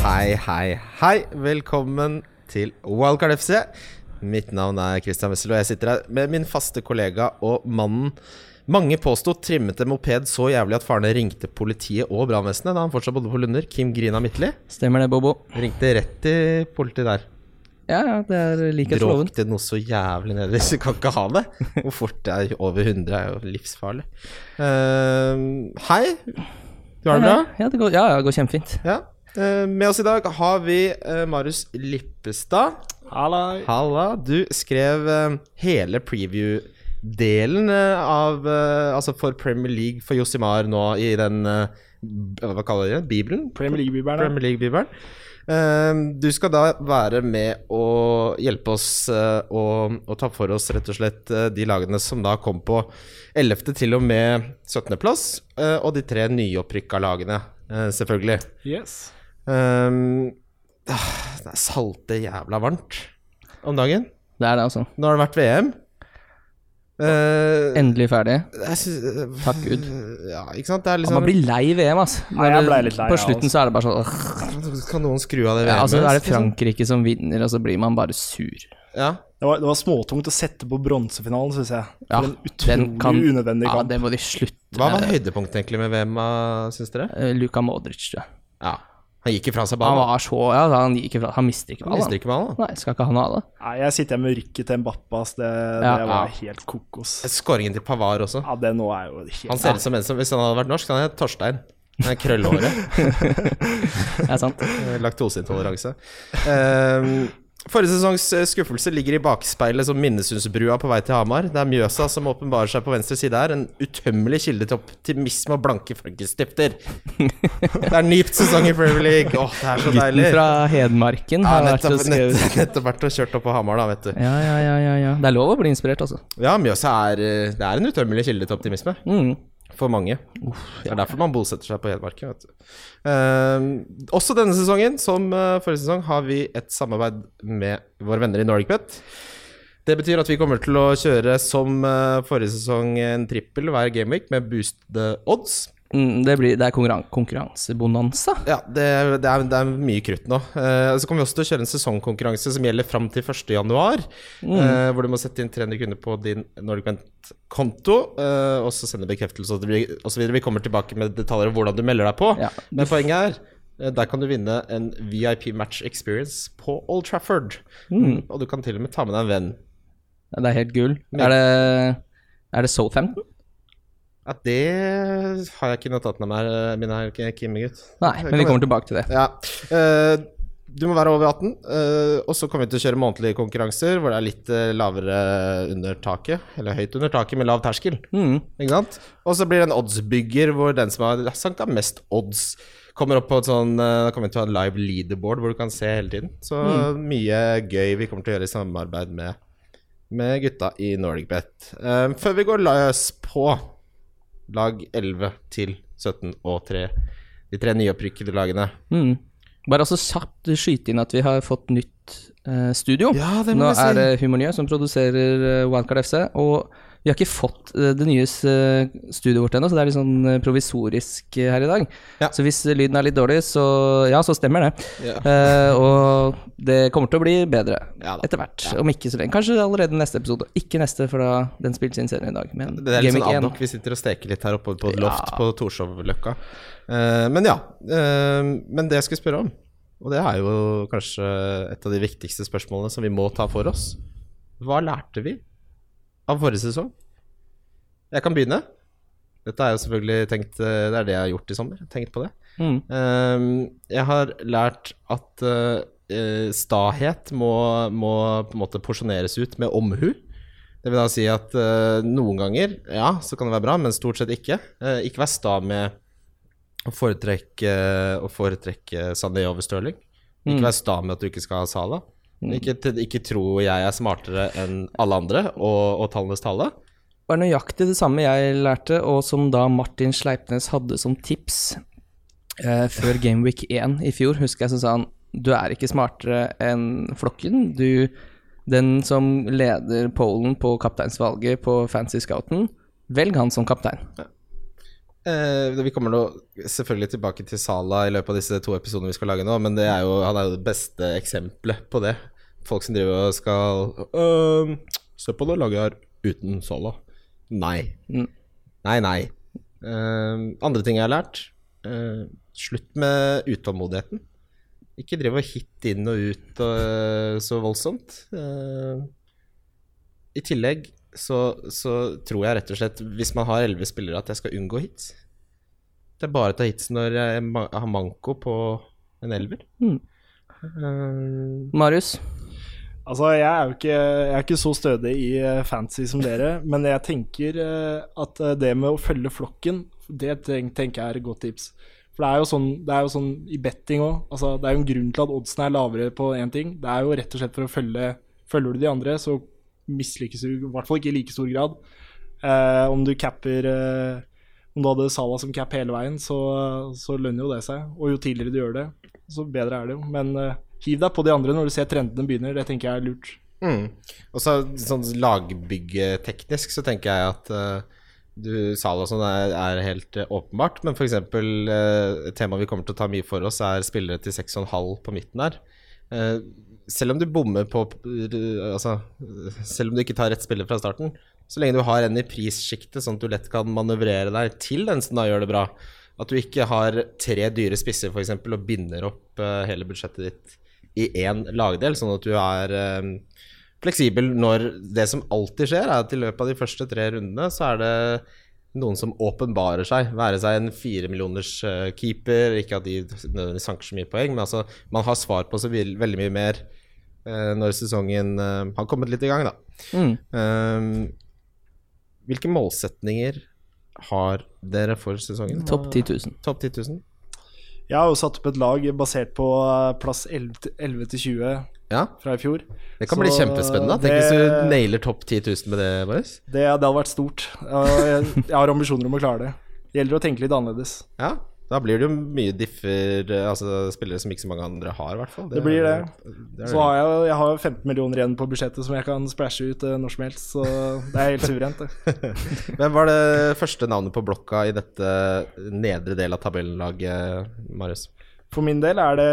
Hei, hei, hei. Velkommen til Wildcard FC. Mitt navn er Christian Wessel, og jeg sitter her med min faste kollega og mannen mange påsto trimmet en moped så jævlig at farene ringte politiet og brannvesenet da han fortsatt bodde på Lunder. Kim Grina Midtli. Stemmer det, Bobo. Ringte rett til politiet der. Ja, ja, det er likhetsloven. Bråkte noe så jævlig ned hvis du kan ikke ha det. Hvor fort det er over 100 er jo livsfarlig. Uh, hei. Du har det bra? Ja, det går, ja, det går kjempefint. Ja. Uh, med oss i dag har vi uh, Marius Lippestad. Halla. Halla. Du skrev eh, hele preview-delen eh, av Altså for Premier League for Josimar nå i den Hva kaller de det? Bibelen? Premier League-bibelen. Premier League-bibelen. Eh, du skal da være med å hjelpe oss og, å, å ta for oss rett og slett eh, de lagene som da kom på 11. til og med 17. plass, eh, og de tre nyopprykka lagene, eh, selvfølgelig. Yes. Um, det er salte jævla varmt om dagen. Det er det, altså. Nå har det vært VM. Eh, Endelig ferdig. synes, Takk Gud. Ja, ikke sant. Det er Ja, liksom man blir lei VM, altså. Nei, jeg ble litt lei, På slutten ja, så er det bare sånn øh. Kan noen skru av det VM-et? altså, Er det liksom? Frankrike som vinner, og så blir man bare sur. Ja. Det var, det var småtungt å sette på bronsefinalen, syns jeg. For Ja, en den utrolig kan- unødvendig Ja, det må de slutte Hva var høydepunktet egentlig med VM, syns dere? Uh, Luka Modric, tror jeg. Ja. Han gikk ifra seg Han var så Ja, han gikk ifra, Han mister ikke ballen. mister ikke ballen. Nei, skal ikke han ha det? Nei, jeg sitter her med rykket til Mbappa. Det, Ja. det var Ja. helt kokos. Skåringen til Pavar også. Ja, det nå er jo helt Han ser ut som en som Hvis han hadde vært norsk, han het Torstein. Han er krøllhåret. Det er sant. Laktoseintoleranse. Eh, forrige sesongs eh, skuffelse ligger i bakspeilet som Minnesundsbrua på vei til Hamar. Det er Mjøsa som åpenbarer seg på venstre side her. En utømmelig kilde til optimisme og blanke frankenstifter. det er nypt sesong i Premier League. Åh, det er så Gutten deilig. fra Hedmarken Ja, har vært og nettopp, nett, nettopp vært og kjørt opp på Hamar, da, vet du. Ja, ja, ja, ja, ja. Det er lov å bli inspirert, altså. Ja, Mjøsa er, eh, det er en utømmelig kilde til optimisme. Mm. For mange. Det er derfor man bosetter seg på Hedmarken. Vet du. Eh, også denne sesongen, som eh, forrige sesong, har vi et samarbeid med våre venner i NordicBet. Det betyr at vi kommer til å kjøre som eh, forrige sesong en trippel hver gameweek med boostede odds. Mm, det, blir, det er konkurran konkurransebonanza. Ja, det, det, er, det er mye krutt nå. Eh, så kommer vi også til å kjøre en sesongkonkurranse som gjelder fram til 1. januar. eh, hvor du må sette inn 300 kroner på din NordicBet-konto, eh, og så sende bekreftelse osv. Vi kommer tilbake med detaljer om hvordan du melder deg på. Ja. Men poenget er eh, der kan du vinne en VIP match experience på Old Trafford. Og du kan til og med ta med deg en venn. Det er helt gull. Er det, er det Southampton? Ja, det har jeg ikke notatene med mine her, Kim-gutt. Nei, men vi kommer tilbake til det. Ja. eh, du må være over 18, eh, og så kommer vi til å kjøre månedlige konkurranser hvor det er litt eh, lavere under taket. Eller høyt under taket med lav terskel. Mm. Ikke sant? Og så blir det en oddsbygger hvor den som har sanka mest odds, kommer opp på et sånn Da kommer vi til å ha en live leaderboard hvor du kan se hele tiden. Så mye gøy vi kommer til å gjøre i samarbeid med, med gutta i NordicBet. Uh, før vi går løs på lag 11 til 17 og 3, de tre nyopprykkede lagene. Mm. Bare altså kjapt skyte inn at vi har fått nytt eh, studio. Ja, det må Nå jeg si. er det Humornye som produserer eh, Wildcard FC, og vi har ikke fått eh, det nye eh, studioet vårt ennå, så det er litt sånn eh, provisorisk her i dag. Ja. Så hvis lyden er litt dårlig, så ja, så stemmer det. Ja. Uh, og det kommer til å bli bedre Ja etter hvert. Om ikke så lenge. Kanskje allerede neste episode. Ikke neste, for da den spilles inn senere i dag. Men Det er litt sånn Week ad 1. hoc. Vi sitter og steker litt her oppe på et loft på Torshov-løkka. Eh, men ja. Uh, men det jeg skulle spørre om, og det er jo kanskje et av de viktigste spørsmålene som vi må ta for oss Hva lærte vi av forrige sesong? Jeg kan begynne. Dette er jo selvfølgelig tenkt eh, Det er det jeg har gjort i sommer. Tenkt på det. Mm. Ehm, jeg har lært at eh, eh, stahet må, må på en måte porsjoneres ut med omhu. Det vil da si at noen ganger, ja, så kan det være bra, men stort sett ikke. Ikke vær sta med å foretrekke, å foretrekke Sané over Stirling. Ikke vær sta med at du ikke skal ha Sala. Ikke, ikke tro jeg er smartere enn alle andre og, og tallenes tale. Var nøyaktig det samme jeg lærte, og som da Martin Sleipnes hadde som tips eh, før Gameweek 1 i fjor. Husker jeg så sa han du er ikke smartere enn flokken. Du, den som leder Polen på kapteinsvalget på Fancy Scouten, velg han som kaptein. Eh, vi kommer nå selvfølgelig tilbake til Sala i løpet av disse to episodene vi skal lage nå, men det er jo, han er jo det beste eksempelet på det. Folk som driver og skal «Øh, Se på det laget her uten Sala. Nei. Mm. Nei, nei. Eh, andre ting jeg har lært eh, Slutt med utålmodigheten. Ikke driv og hit inn og ut og, så voldsomt. Eh, I tillegg så, så tror jeg rett og slett, hvis man har elleve spillere, at jeg skal unngå hits. Det er bare å ta hits når jeg har manko på en elver. Mm. Uh, Marius? Altså, jeg er jo ikke, jeg er ikke så stødig i eh, fantasy som dere, men jeg tenker eh, at det med å følge flokken, det tenker jeg er et godt tips. For det er jo sånn, det er jo sånn i betting òg. Altså, det er jo en grunn til at oddsen er lavere på én ting. Det er jo rett og slett for å følge Følger du de andre, så mislykkes i hvert fall ikke i like stor grad. Eh, om du capper eh, Om du hadde Sala som cap hele veien, så, så lønner jo det seg. Og jo tidligere du gjør det, så bedre er det jo. Men eh, hiv deg på de andre når du ser trendene begynner. Det tenker jeg er lurt. Mm. Og så sånn lagbyggeteknisk så tenker jeg at uh, du Sala sånn er, er helt eh, åpenbart, men f.eks. Uh, et tema vi kommer til å ta mye for oss, er spillere til 6,5 på midten her. Eh, selv om du bommer på Altså, selv om du ikke tar rett spiller fra starten, så lenge du har en i prissjiktet, sånn at du lett kan manøvrere deg til den som da gjør det bra. At du ikke har tre dyre spisser f.eks. og binder opp eh, hele budsjettet ditt i én lagdel, sånn at du er eh, fleksibel når det som alltid skjer, er at i løpet av de første tre rundene så er det noen som åpenbarer seg. Være seg en firemillioners uh, keeper, ikke at de nødvendigvis sanker så mye poeng, men altså man har svar på så veldig mye mer uh, når sesongen uh, har kommet litt i gang, da. Mm. Eh, hvilke målsetninger har dere for sesongen? Topp 10 000. Topp 10 000? Jeg har jo satt opp et lag basert på eh, plass 11 til 11 til 20 Ja, fra i fjor. det kan Så bli kjempespennende. Tenk hvis du nailer topp 10 000 med det, Marius. Det, det hadde vært stort. Jeg, jeg har ambisjoner om å klare det. Det gjelder å tenke litt annerledes. Ja, da blir det jo mye differ Altså spillere som ikke så mange andre har, i hvert fall. Det blir det. det er Så har jeg, jeg har 15 millioner igjen på budsjettet som jeg kan splæsje ut eh, når som helst, så det er helt suverent, det. Hvem var det første navnet på blokka i dette nedre del av tabellenlaget, Marius? For min del er det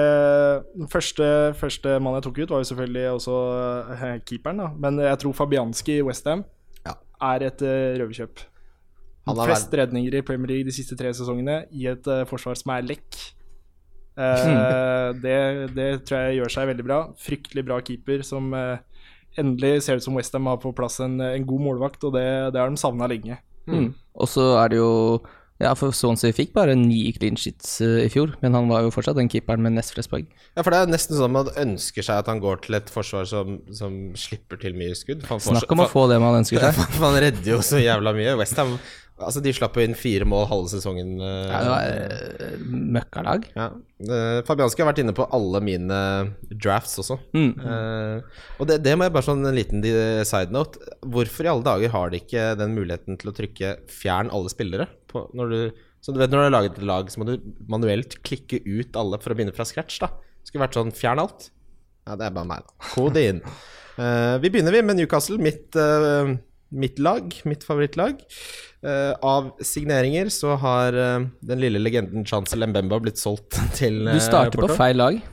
Den første, første mann jeg tok ut, var jo selvfølgelig også eh, keeperen, da. Men jeg tror Fabianski i Westham Ja. er et uh, røverkjøp. Han har Flest redninger i Premier League de siste tre sesongene i et uh, forsvar som er lekk. Uh, det, det tror jeg gjør seg veldig bra. Fryktelig bra keeper som uh, endelig ser ut som Westham har på plass en, en god målvakt, og det, det har de savna lenge. Mm. Og så er det jo Ja, for Swansea fikk bare ni clean sheets eh, i fjor, men han var jo fortsatt den keeperen med nest flest poeng. Ja, for det er nesten sånn man ønsker seg at han går til et forsvar som, som slipper til mye skudd. Snakk om å få det man ønsker seg. Han redder jo så jævla mye. Westham Altså, de slapp inn fire mål halve sesongen. eh, Ja, det var uh, møkkalag. Ja. Uh, Fabianski har vært inne på alle mine drafts også. Mm. Eh, og det, det må jeg bare sånn en liten side note. Hvorfor i alle dager har de ikke den muligheten til å trykke 'fjern alle spillere'? På, når du, så du vet Når du har laget et lag, så må du manuelt klikke ut alle for å begynne fra scratch. da Skulle vært sånn 'fjern alt'. Ja, det er bare meg, da. Kode inn. Vi begynner vi med Newcastle, mitt, mitt lag, mitt favorittlag. Uh, av signeringer så har uh, den lille legenden Chancel Mbemba blitt solgt til Du starter starter på feil lag.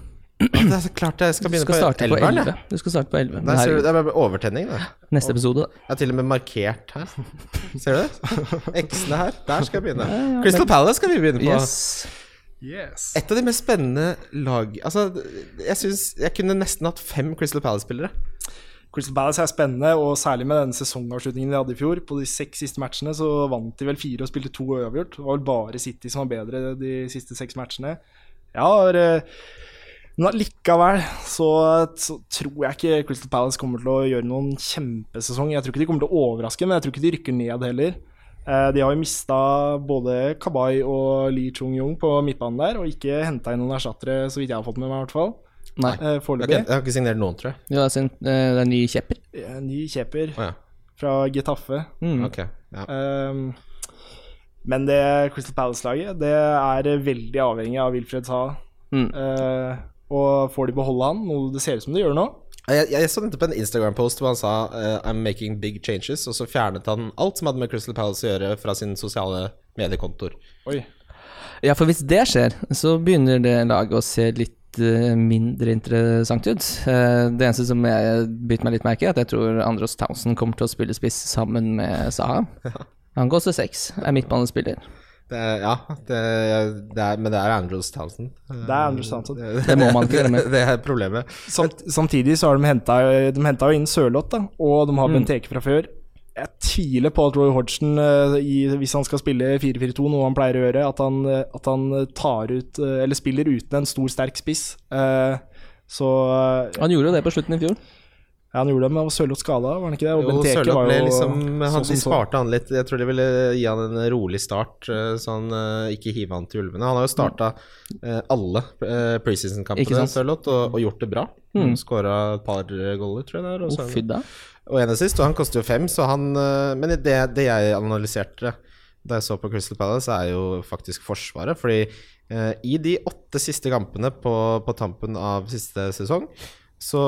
Det er så klart jeg skal Du begynne skal på elveren, 11. Du skal starte på 11. Der Men ser du, det er overtenning, det. neste episode, da. Jeg har til og med markert her. Ser du det? X-ene her. Der skal jeg begynne. Crystal Palace skal vi begynne på. Yes. Yes. Et av de mest spennende lag Altså, jeg syns jeg kunne nesten hatt fem Crystal Palace-spillere. Crystal Palace er spennende, og særlig med denne sesongavslutningen de hadde i fjor. På de seks siste matchene så vant de vel fire og spilte to uavgjort. Det var vel bare City som var bedre de siste seks matchene. Ja, eh, Men likevel så, så tror jeg ikke Crystal Palace kommer til å gjøre noen kjempesesong. Jeg tror ikke de kommer til å overraske, men jeg tror ikke de rykker ned heller. Eh, De har jo mista både Kabay og Lee Chung-Yong på midtbanen der, og ikke henta inn noen erstattere, så vidt jeg har fått med meg, i hvert fall. Nei. eh, Jeg har ikke, Foreløpig. jeg har ikke signert noen, tror jeg. Du har sendt eh, Det er ny kjepper. Eh, Ny kjeper Å ja. fra Getafe. Mm. Ok. Ja. Um, men det Crystal Palace-laget Det er veldig avhengig av Wilfred Saha. Mm. Uh, og får de beholde han, noe det ser ut som de gjør nå, Jeg, jeg så nettopp en Instagram-post hvor han sa eh, 'I'm making big changes', og så fjernet han alt som hadde med Crystal Palace å gjøre, fra sin sosiale mediekontor. Oi. Ja, for hvis det skjer, så begynner det laget å se litt eh, mindre interessant ut. Eh, det eneste som jeg bytter meg litt merke i, er at jeg tror Andros Townsend kommer til å spille spiss sammen med Saha. Han går til seks, er midtbanespiller. Det, er- ja, det, det er, men det er Andrews Townsend. Det er Andrews Townsend. Det må man ikke glemme. Det er problemet. Samt, samtidig så har de henta jo inn Sørloth, da, og de har Mm. Benteke fra før. Jeg tviler på at Roy Hodgson, eh, hvis han skal spille 4-4-2, noe han pleier å gjøre, at han, eh, at han tar ut eh, Eller spiller uten en stor, sterk spiss. Eh, så eh, Han gjorde jo det på slutten i fjor. Ja, han gjorde det, men Sørloth skada, var han ikke det? Og Jo, Sørloth ble liksom han, sånn De sparte han litt. Jeg tror de ville gi han en rolig start, eh, så han eh, ikke hive han til ulvene. Han har jo starta alle eh, preseason-kampene, sant? Sørloth, og, og gjort det bra. Mm. Skåra et par goller, tror jeg det er. Og, oh, så- da. og en assist, og han koster jo fem, så han Men det, det jeg analyserte da jeg så på Crystal Palace, er jo faktisk Forsvaret. Fordi i de åtte siste kampene på, på tampen av siste sesong, så,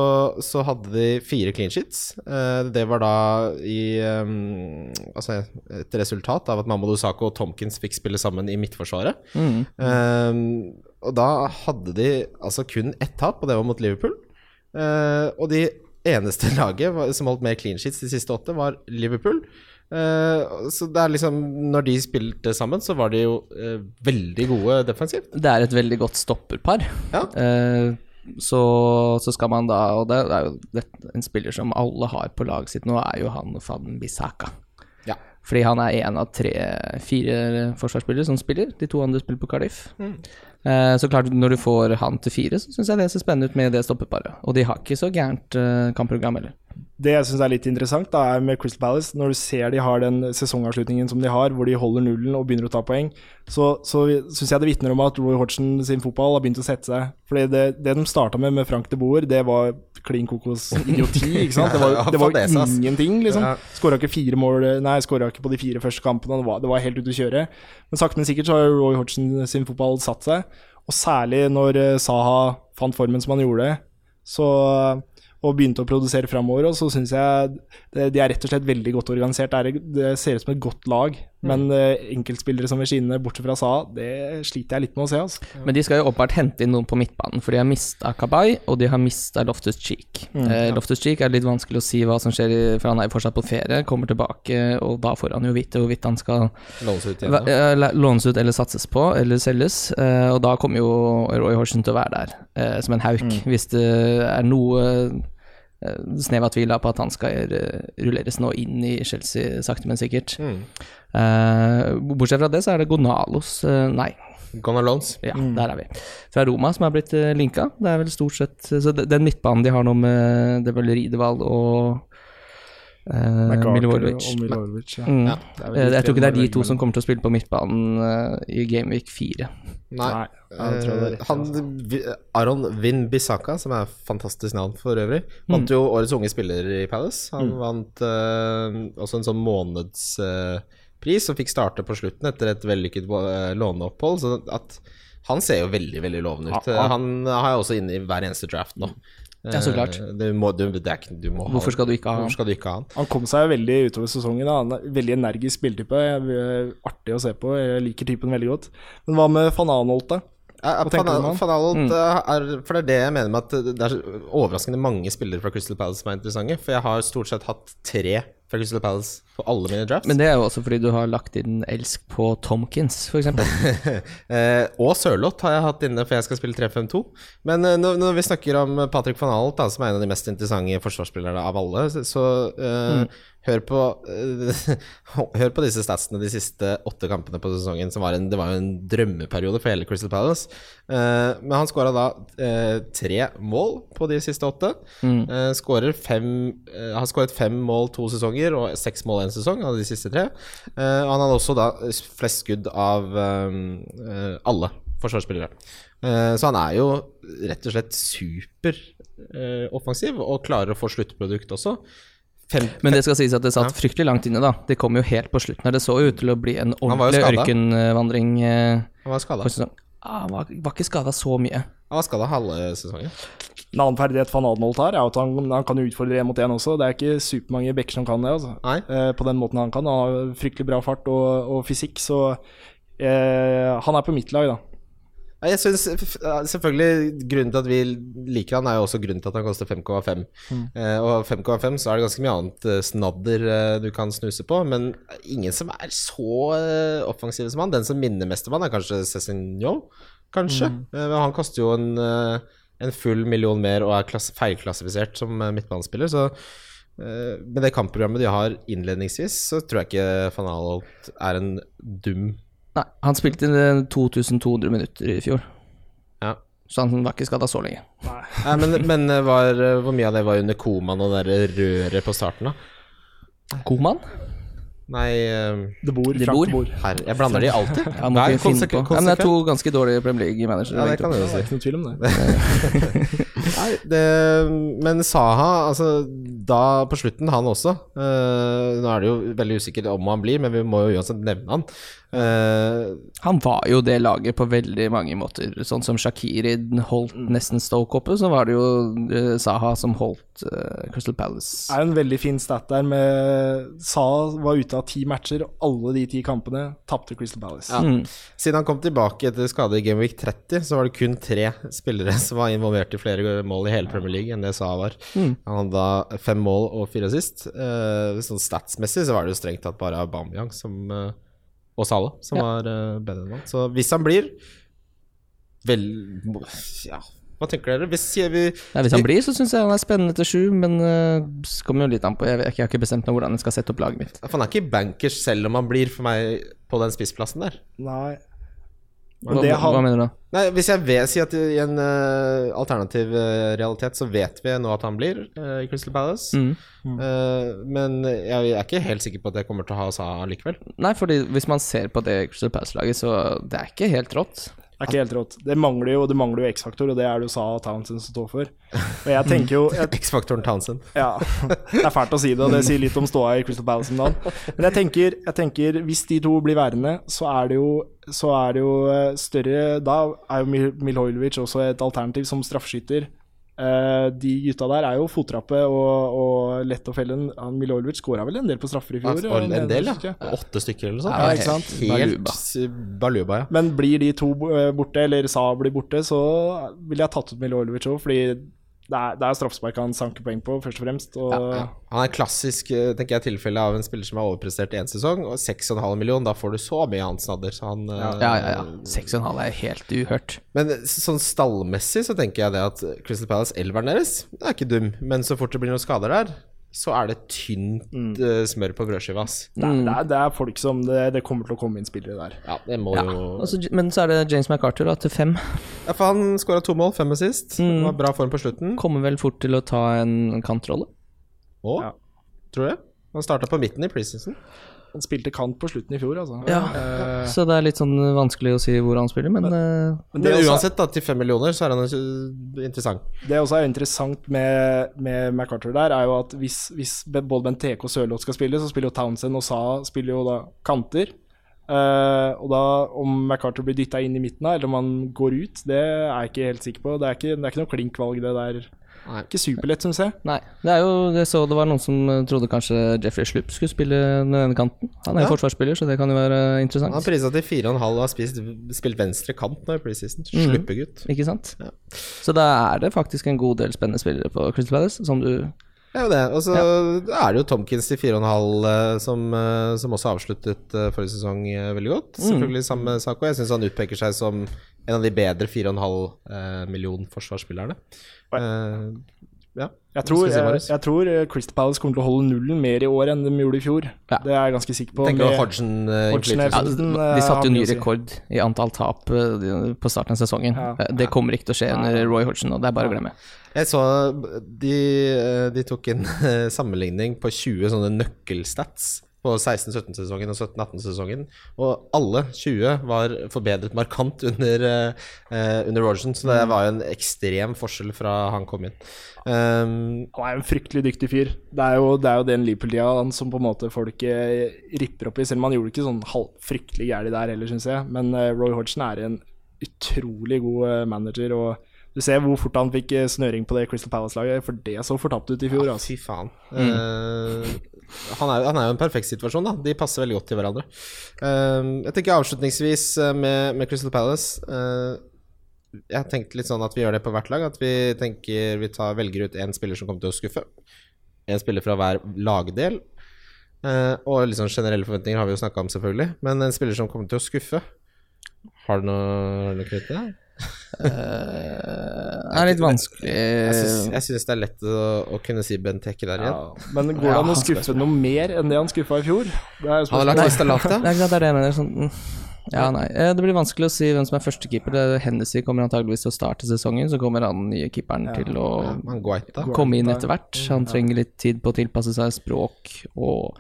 så hadde de fire clean sheets. Eh, det var da i eh, Altså et resultat av at Mamadou Sako og Tomkins fikk spille sammen i midtforsvaret. Eh, og da hadde de altså kun ett tap, og det var mot Liverpool. Uh, og de eneste laget som holdt mer clean sheets de siste åtte, var Liverpool. Uh, så det er liksom Når de spilte sammen, så var de jo uh, veldig gode defensivt. Det er et veldig godt stopperpar. Ja. Eh, så, så skal man da Og det er jo det, en spiller som alle har på laget sitt nå, er jo han Van Bissaka. Ja. Fordi han er en av tre-fire forsvarsspillere som spiller. De to andre spiller på Cardiff. Eh, så klart, når du får han til fire, så syns jeg det ser spennende ut med det stoppeparet. Og de har ikke så gærent eh, kampprogram heller. Det jeg syns er litt interessant, da, er med Crystal Palace, når du ser de har den sesongavslutningen som de har, hvor de holder nullen og begynner å ta poeng, så, så syns jeg det vitner om at Roy Hodgson sin fotball har begynt å sette seg. Fordi det, det de starta med med Frank de Boer, det var klin kokos idioti, ikke sant? Det var, det var ingenting, liksom. Skåra ikke fire mål Nei, skåra ikke på de fire første kampene, det var, det var helt ute å kjøre. Men sakte, men sikkert så har Roy Hodgson sin fotball satt seg, og særlig når eh, Saha fant formen som han gjorde, så og begynte å produsere framover. Og så syns jeg de er rett og slett veldig godt organisert. Er, det ser ut som et godt lag, men eh, enkeltspillere som vil skinne, bortsett fra Sa, det sliter jeg litt med å se. Altså. Men de skal jo åpenbart hente inn noen på midtbanen, for de har mista Kabay, og de har mista Loftus Cheek. eh, Loftus Cheek er litt vanskelig å si hva som skjer, for han er jo fortsatt på ferie, kommer tilbake, og da får han jo vite hvorvidt han skal Lånes ut igjen. eh, lånes ut eller satses på, eller selges. eh, og da kommer jo Roy Horsen til å være der, eh, som en hauk, hvis det er noe eh, snev av tvil da på at han skal eh, rulleres nå inn i Chelsea, sakte, men sikkert. Mm. Uh, bortsett fra det, så er det Gonalos uh, Nei, Gonalons. Ja, mm. der er vi. Fra Roma, som er blitt linka. Det er vel stort sett Så de- den midtbanen de har nå med er Riedewald og uh, McArthur Milivojevic. og Milivojevic, ja. Mm. Ja, Eh, jeg tror ikke det er de to som kommer til å spille på midtbanen uh, i Gameweek 4. Nei. Nei, ja, tror det er riktig, Eh, han, Aron Vin Bissaka, som er fantastisk navn for øvrig, Mm. vant jo Årets unge spiller i Palace. Han vant uh, også en sånn månedspris og fikk starte på slutten etter et vellykket eh, låneopphold. Så at han ser jo veldig veldig lovende ut. Ja, Han har jeg også inne i hver eneste draft nå. Ja, så klart. Eh, Du må, du, det er du må Hvorfor skal du ikke ha han? Ikke ha han? Han kom seg veldig utover sesongen. Da. Han er Veldig energisk spilletype. Jeg- Artig å se på. Jeg liker typen veldig godt. Men hva med van Anholt, da? Ja, Aanholt, Mm. eh, er For det er det jeg mener med at det er overraskende mange spillere fra Crystal Palace som er interessante. For jeg har stort sett hatt tre fra Crystal Palace på alle mine drafts. Men det er jo også fordi du har lagt inn elsk på Tomkins, f.eks. eh, og Sørloth har jeg hatt inne, for jeg skal spille 3-5-2. Men eh, når, når vi snakker om Patrick van Alt, da, som er en av de mest interessante forsvarsspillerne av alle, så, så eh, hør, på, eh, hør på disse statsene de siste åtte kampene på sesongen. Som var en, det var jo en drømmeperiode for hele Crystal Palace. Uh, men han skåra da uh, tre mål på de siste åtte. Mm. Uh, fem, har skåret fem mål to sesonger og seks mål en sesong av de siste tre. Og han hadde også da flest skudd av alle forsvarsspillere. Så han er jo rett og slett superoffensiv og klarer å få sluttprodukt også. Fem, Men det skal sies at det satt fryktelig langt inne, da. Det kom jo helt på slutten her. Det så jo ut til å bli en ordentlig ørkenvandring. eh, han var skada. på. Ah, han var, var ikke skada så mye. Han var skada halve sesongen. En annen ferdighet van Adenholt har, er at han, han kan utfordre én mot én også. Det er ikke supermange backer som kan det, altså. Nei. Eh, på den måten han kan. Han har fryktelig bra fart og, og fysikk, så eh, han er på mitt lag, da. Jeg synes, selvfølgelig Grunnen til at vi liker han, er jo også grunnen til at han koster 5,5. Eh, og 5,5 så er det ganske mye annet eh, snadder eh, du kan snuse på, men ingen som er så offensive som han. Den som minner mest om han, er kanskje Cézinho, kanskje. Men han koster jo en, en full million mer og er klasse, feilklassifisert som midtbanespiller, så eh, med det kampprogrammet de har innledningsvis, så tror jeg ikke Fanal er en dum Nei, han spilte eh, 2200 minutter i fjor, Ja. så han var ikke skada så lenge. Nei, men, men eh, var, eh, hvor mye av det var under komaen og det der røret på starten, da? Koman? Nei eh, Det bor, De bor. de bor. Her, Jeg blander de alltid. Ja, Nei, konsekvent. Ja, men det er to ganske dårlige Premier League-managere. Ja, det kan du jo Det er si. ikke noen tvil om det. Nei, det, men Saha, altså da på slutten, han også uh, Nå er det jo veldig usikkert om han blir, men vi må jo uansett nevne han. Uh, Han var jo det laget på veldig mange måter. Sånn som Shakiri holdt nesten Stoke oppe, så var det jo eh, Saha som holdt Crystal Palace. Det er en veldig fin stat der med Saha var ute av ti matcher, og alle de ti kampene tapte Crystal Palace. Ja. Mm. siden han kom tilbake etter skade i Game Week 30, så var det kun tre spillere som var involvert i flere mål i hele Premier League enn det Saha var. Mm. Han hadde fem mål og fire sist. Eh, sånn statsmessig så var det jo strengt tatt bare Aubameyang som eh, og Salah som Ja. var eh, bedre enn han. Så hvis han blir Vel Ja, hva tenker dere? Hvis sier vi Ja, hvis han blir, så syns jeg han er spennende til sju, men uh, kommer jo litt an på. Jeg, jeg har ikke bestemt meg hvordan jeg skal sette opp laget mitt. For han er ikke bankers selv om han blir for meg på den spissplassen der. Nei. Hva, Men det hva mener du da? Nei, Hvis jeg vet, si at i en uh, alternativ uh, realitet så vet vi nå at han blir uh, i Crystal Palace. Mm. Eh, men jeg er ikke helt sikker på at jeg kommer til å ha Saha likevel. Nei, fordi hvis man ser på det Crystal Palace-laget, så det er ikke helt rått. Er ikke helt rått. Det mangler jo det mangler jo X-faktor, og det er det jo Sa Townsend som står for. Og jeg tenker jo X-faktoren Townsend. Ja, det er fælt å si det, og det sier litt om ståa i Crystal Palace om dagen. Men jeg tenker, jeg tenker, hvis de to blir værende, så er det jo, så er det jo eh, større Da er jo Mil- Milhojlovic også et alternativ som straffeskytter. Eh, de gutta der er jo fottrappe og, og lett å felle. Han Milovic skåra vel en del på straffer i fjor? Ja, en del, ja. Åtte stykker eller noe sånt. Ja, ikke sant? Helt Baluba. baluba, ja. Men blir de to eh, borte, eller Sa blir borte, så ville jeg tatt ut Milovic òg, fordi det er, det er straffespark han sanker poeng på, først og fremst. Og, Ja. Han er klassisk eh, tenker jeg, tilfelle av en spiller som har overprestert én sesong, og 6,5 million, da får du så mye annet snadder. Så han, eh, Ja, ja, ja. 6,5 er helt uhørt. Men sånn stallmessig så tenker jeg det at Crystal Palace, elveren deres, det er ikke dum. Men så fort det blir noen skader der, så er det tynt mm. smør på brødskiva, ass. det, er, det, er, det er folk som det, det kommer til å komme inn spillere der. Ja, det må Ja. jo Altså, men så er det James McArthur da, til fem. Ja, for han skåra to mål, fem assist. Mm. Var bra form på slutten. Kommer vel fort til å ta en kantrolle. Å? Ja. tror jeg. Han starta på midten i preseason. Han spilte kant på slutten i fjor, altså. Ja. uh, Så det er litt sånn vanskelig å si hvor han spiller, men men, men Men det, er også, uansett, da, til fem millioner, så er han eh, interessant. det også er interessant med, med MacArthur der, er jo at hvis, hvis både Benteke og Sørloth skal spille, så spiller jo Townsend og Sa spiller jo da kanter. Uh, og da om MacArthur blir dytta inn i midten, da, eller om han går ut, det er jeg ikke helt sikker på. Det er ikke, det er ikke noe klink-valg, det der. Nei. Ikke superlett, syns jeg. Nei. Det er jo Jeg så det var noen som eh, trodde kanskje Jeffrey Slupp skulle spille den ene kanten. Han er jo Ja. forsvarsspiller, så det kan jo være interessant. Han prisa til 4,5 og har spist, spilt venstre kant nå i preseason. Sluppegutt. Mm. Ikke sant? Ja. Så da er det faktisk en god del spennende spillere på Crystal Palace, som du Det er det. Og så er det jo Tomkins til 4,5 eh, som, eh, som også avsluttet eh, forrige sesong eh, veldig godt. Mm. Selvfølgelig samme sak. Og jeg syns han utpeker seg som en av de bedre 4,5 eh, million forsvarsspillerne. Eh, ja. Jeg tror, vi si, jeg, jeg tror eh, Crystal Palace kommer til å holde nullen mer i år enn de gjorde i fjor. Ja. Det er jeg ganske sikker på. Tenker med- Hodgson eh, Hodgson ja, de, eh, de satte jo ny rekord i antall tap eh, på starten av sesongen. Ja. Eh, Det kommer ikke til å skje under Roy Hodgson, og det er bare å glemme. Jeg så de, eh, de tok en eh, sammenligning på 20 sånne nøkkelstats på 16-17-sesongen og 17-18-sesongen, og alle 20 var forbedret markant under, eh, under Rogerson, så det var jo en ekstrem forskjell fra han kom inn. Um, Han er jo en fryktelig dyktig fyr. Det er jo, det er jo den Liverpool-tida som på en måte folk eh, ripper opp i, selv om han gjorde det ikke sånn halv, fryktelig gærent der heller, syns jeg. Men uh, Roy Hodgson er en utrolig god manager. Og du ser hvor fort han fikk snøring på det Crystal Palace-laget, for det så fortapt ut i fjor. Ja, Altså. fy faen. Eh, han, er, han er jo en perfekt situasjon, da. De passer veldig godt til hverandre. Eh, jeg tenker avslutningsvis eh, med, med Crystal Palace eh, Jeg har tenkt litt sånn at vi gjør det på hvert lag. At vi tenker vi tar, velger ut én spiller som kommer til å skuffe. Én spiller fra hver lagdel. Eh, og sånn generelle forventninger har vi jo snakka om, selvfølgelig. Men en spiller som kommer til å skuffe Har du noe, noe knyttet til det? Eh, det er litt vanskelig Jeg syns, det er lett å, å kunne si Benteke der igjen. Ja, men går det an å skuffe noe mer enn det han skuffa i fjor? Det er jo Han har lagt spørsmålet. ja. Det er klart det er det jeg mener. Sånn, mm. ja, nei. Eh, Det blir vanskelig å si hvem som er førstekeeper. Det- Hennessy kommer antageligvis til å starte sesongen, så kommer han nye keeperen til å ja, Guaita. komme inn etter hvert. Han trenger litt tid på å tilpasse seg språk og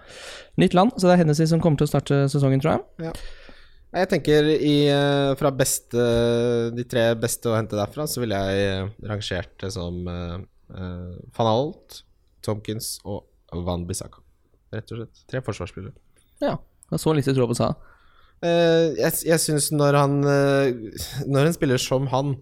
nytt land, så det er Hennessy som kommer til å starte sesongen, tror jeg. Nei, Jeg tenker i, eh, fra beste, de tre beste å hente derfra, så ville jeg eh, rangert det som uh, van Alt, Tomkins og Van Bissaka. Rett og slett. Tre forsvarsspillere. Ja. Det er så lite tro på sa. Uh, jeg jeg syns når han uh, Når en spiller som han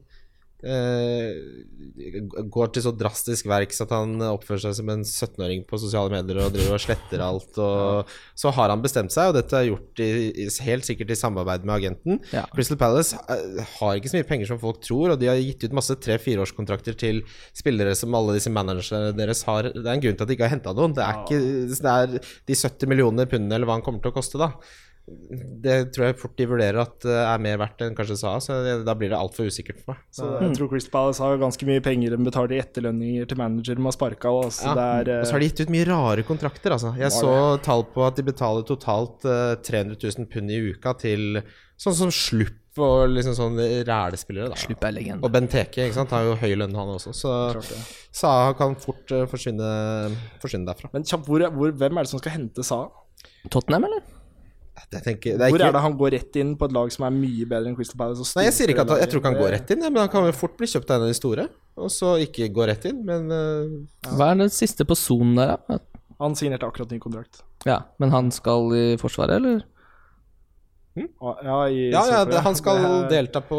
går til så drastisk verks at han oppfører seg som en 17-åring på sosiale medier og driver og sletter alt, og så har han bestemt seg, og dette er gjort i, i, helt sikkert i samarbeid med agenten. Ja. Crystal Palace eh, har ikke så mye penger som folk tror, og de har gitt ut masse tre-fireårskontrakter til spillere som alle disse managerne deres har. Det er en grunn til at de ikke har henta noen. Det er ikke det er de 70 millioner pundene eller hva han kommer til å koste, da. Det tror jeg fort de vurderer at eh, er mer verdt enn kanskje sa, så det, da blir det altfor usikkert for meg. Så jeg tror Chris Palace har ganske mye penger de betaler i etterlønninger til manager de har sparka. Så Ja. er Og så har de gitt ut mye rare kontrakter, altså. Jeg så tall på at de betaler totalt eh, 300 000 pund i uka til sånn som Slupp og liksom sånn rælespillere, da. Slupp er legende. Og Benteke ikke sant? har jo høy lønn, han også, så Sa. Saha kan fort eh, forsvinne, forsvinne derfra. Men kjapt, hvor, hvor, hvem er det som skal hente Sa? Tottenham, eller? Jeg tenker, det er Hvor ikke, er det han går rett inn på et lag som er mye bedre enn Crystal Palace? og Nei, jeg sier ikke at han, jeg tror ikke han går rett inn, men han kan jo fort bli kjøpt av en av de store. Og så ikke gå rett inn, men ja. Hva er den siste på sonen der, da? Han signerte akkurat ny kontrakt. Ja, men han skal i Forsvaret, eller? Hm? Ja, i Ja, ja, det, han skal Det delta på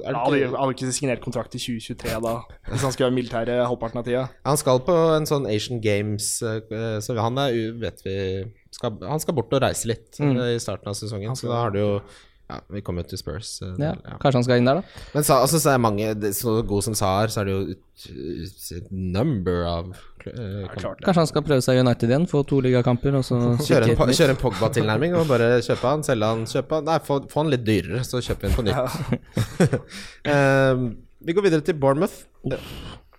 er Ja, det Han har ikke signert kontrakt i 2023 da, hvis han skal være militær halvparten av tida. Han skal på en sånn Asian Games, eh, så han er vet vi skal, Han skal bort og reise litt Mm. eh, i starten av sesongen, så da har du jo Ja, vi kommer jo til Spurs. eh, Ja, ja. Kanskje han skal inn der, da? Men så, altså, så er mange Så god som Sa er, så er det jo et, et number av uh, Kanskje han skal prøve seg i United igjen, få to ligakamper, og så Kjøre en, kjøre en Pogba-tilnærming og bare kjøpe han, selge han, kjøpe han Nei, få, få han litt dyrere, så kjøper vi han på nytt. Eh, vi går videre til Bournemouth.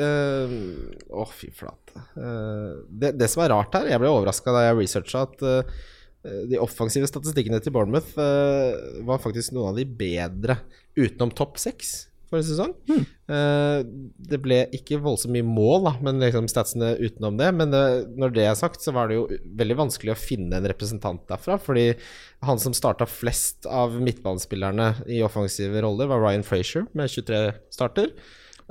Å, fy flate. Uh, det, det som er rart her, jeg ble overraska da jeg researcha at uh, de offensive statistikkene til Bournemouth eh, var faktisk noen av de bedre utenom topp seks forrige sesong. Eh, det ble ikke voldsomt mye mål, da, men liksom statsene utenom det. Men det, når det er sagt, så var det jo veldig vanskelig å finne en representant derfra. Fordi han som starta flest av midtbanespillerne i offensive roller, var Ryan Frazier med 23 starter.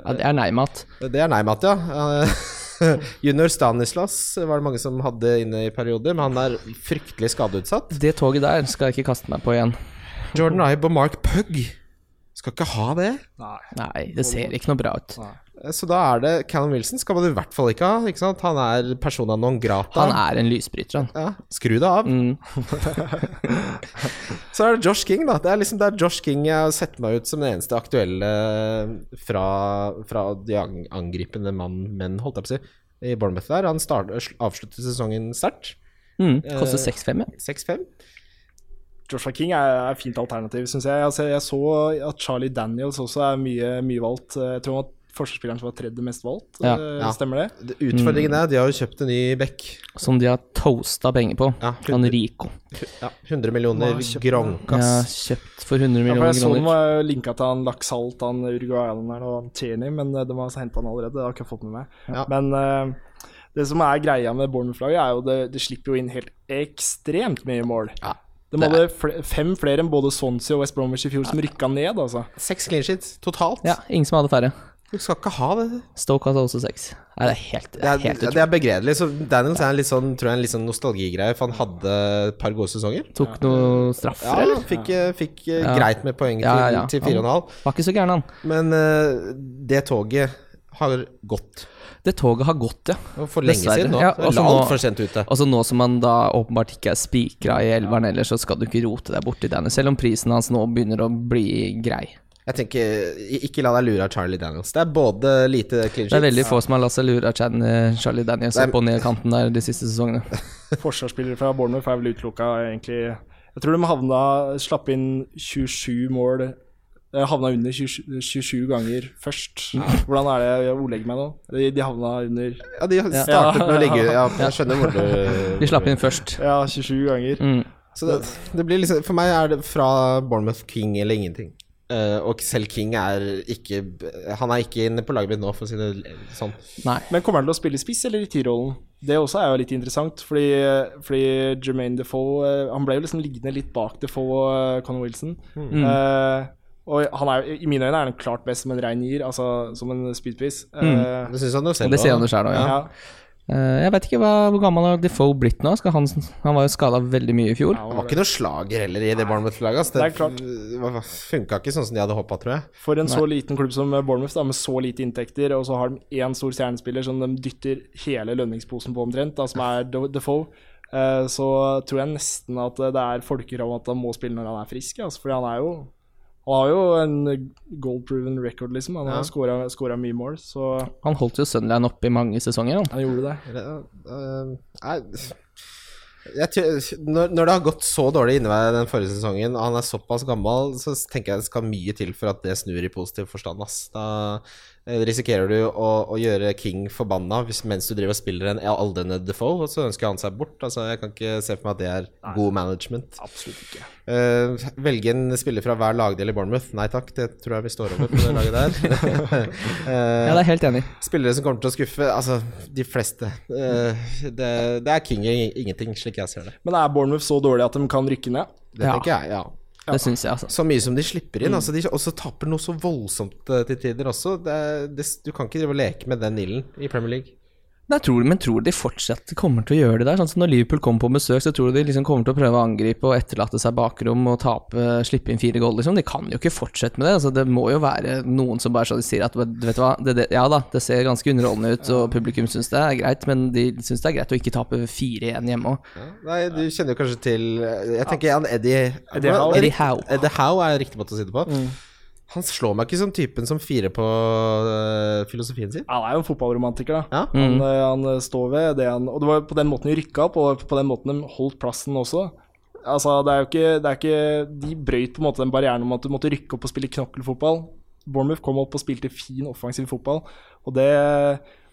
Ja, det er nei-mat. Det er Neimat, ja. Eh, Junior Stanislas var det mange som hadde inne i perioder, men han er fryktelig skadeutsatt. Det toget der skal jeg ikke kaste meg på igjen. Jordan Ibe og Mark Pugg skal ikke ha det. Nei. Nei, det ser ikke noe bra ut. Nei. Så da er det Callum Wilson skal man i hvert fall ikke ha. Ikke sant? Han er persona non grata. Han er en lysbryter, han. ja, Skru det av. Mm. Så er det Josh King, da. Det er liksom det er Josh King jeg har sett meg ut som den eneste aktuelle fra, fra de angripende mann, menn, holdt jeg på å si, i Bournemouth der. Han start, avslutter sesongen sterkt. Mm. Koster Eh, 6-5, ja. 6-5. Joshua King er er et fint alternativ, syns jeg. Altså, jeg så at Charlie Daniels også er mye, mye valgt. Jeg tror han var forsvarsspilleren som var tredje mest valgt. Ja. Eh, Ja. Stemmer det? Det- Utfordringen er de har jo kjøpt en ny back. Som de har toasta penger på. Ja, Han Rico. Ja, 100 millioner Hva gronkas. Ja, kjøpt for 100 Ja, for millioner jeg så den var linka til han Laxalt, han Uruguayeren og han Tierney, men eh, de har henta han allerede. Det har jeg ikke fått med meg. Ja. Men uh, det som er greia med Bournemouth-laget, er jo det, det slipper jo inn helt ekstremt mye mål. Ja, De hadde fl fem flere enn både Swansea og West Bromwich i fjor som rykka ned, altså. Seks clean sheets totalt. Ja, ingen som hadde færre. Du skal ikke ha det. Stoke hadde også seks. Nei, det er helt, det Det er helt det er begredelig. Så Daniels er en litt sånn, tror jeg, en litt sånn nostalgigreie, for han hadde et par gode sesonger. Tok noen straffer, Ja, eller? fikk, eh, fikk eh, Ja. greit med poeng Ja, ja, til, til fire og en halv. Var ikke så gæren, han. Men uh, det toget har gått. Det toget har gått, ja. For lenge Dessverre. siden nå. Ja, Det altså nå- for sent ute. Altså Nå som man da åpenbart ikke er spikra i elveren ellers, så skal du ikke rote deg borti Daniels, Selv om prisen hans nå begynner å bli grei. Jeg tenker, Ikke la deg lure av Charlie Daniels. Det er både lite clean Det er veldig få som har latt seg lure av Charlie Daniels opp og ned kanten der de siste sesongene. Forsvarsspillere fra Bournemouth er vel utelukka, egentlig. Jeg tror de havna Slapp inn 27 mål Havna under 27, 27 ganger først. Hvordan er det jeg ordlegger meg nå? De, de havna under Ja, de startet med å ligge Ja, jeg skjønner hvor du De slapp inn først. Ja, 27 ganger. Mm. Så det, det blir liksom For meg er det fra Bournemouth King eller ingenting. Uh, og selv King er ikke Han er ikke inne på laget mitt nå, for å si det sånn. Nei. Men kommer han til å spille spiss eller i T-rollen? Det også er jo litt interessant, fordi, fordi Jermaine Defoe eh, Han ble jo liksom liggende litt bak Defoe og eh, Conor Wilson. Mm. Eh, og han er, i mine øyne er han klart best som en rein gir, altså som en speedpiece. Mm. Eh, Det syns han jo selv. Det sier han jo sjøl òg, ja. ja. Eh, jeg vet ikke hva, hvor gammel har Defoe blitt nå? Skal han, han var jo skada veldig mye i fjor. Han var ikke noe slager heller i det Bournemouth-laget. det. Det funka ikke sånn som de hadde håpa, tror jeg. For en så liten klubb som Bournemouth, da, med så lite inntekter, og så har de én stor stjernespiller som de dytter hele lønningsposen på omtrent, da, som er De- Defoe, eh, så tror jeg nesten at det er folkekrav at han må spille når han er frisk. Altså, fordi han er jo Han har jo en goal-proven record, liksom. Han Ja. har scora- mye mål, så Han holdt jo Sunderland oppe i mange sesonger. Han. han gjorde det. Øh, nei, jeg, tror- når, når det har gått så dårlig innevei den forrige sesongen, og han er såpass gammel, så tenker jeg det skal mye til for at det snur i positiv forstand. Ass. Da eh, risikerer du å, å gjøre King forbanna hvis, mens du driver og spiller en aldrende Defoe, og så ønsker han seg bort. Altså, jeg kan ikke se for meg at det er god management. Absolutt ikke. Uh, velge en spiller fra hver lagdel i Bournemouth? Nei takk, det tror jeg vi står over på det laget der. uh, Ja, det er helt enig. Spillere som kommer til å skuffe, altså de fleste. Uh, det, det er King ingenting, slik jeg ser det. Men er Bournemouth så dårlig at de kan rykke ned? Det Ja. tenker jeg, ja. Det syns jeg, altså. Så mye som de slipper inn. Altså de, og så taper noe så voldsomt eh, til tider også. Det, det, du kan ikke drive og leke med den ilden i Premier League. Nei, tror, men tror de fortsatt kommer til å gjøre det der? Sånn som Når Liverpool kommer på besøk, så tror du de liksom kommer til å prøve å angripe og etterlate seg bakrom og tape, slippe inn fire gold, liksom. De kan jo ikke fortsette med det. Altså, det må jo være noen som bare så de sier at vet du hva, det, det, ja da, det ser ganske underholdende ut, og publikum syns det er greit, men de syns det er greit å ikke tape 4-1 hjemme òg. Ja. Nei, du kjenner jo kanskje til Jeg tenker Jan Eddie Eddie Howe. Eddie Howe. Eddie Howe er riktig måte å si det på. Han slår meg ikke som typen som firer på eh, filosofien sin. Han er jo en fotballromantiker, da. Ja. Han, eh, han står ved det han Og det var på den måten de rykka opp, og på den måten de holdt plassen også. Altså, det er jo ikke, det er ikke De brøyt på en måte den barrieren om at du måtte rykke opp og spille knokkelfotball. Bournemouth kom opp og spilte fin offensiv fotball, og det,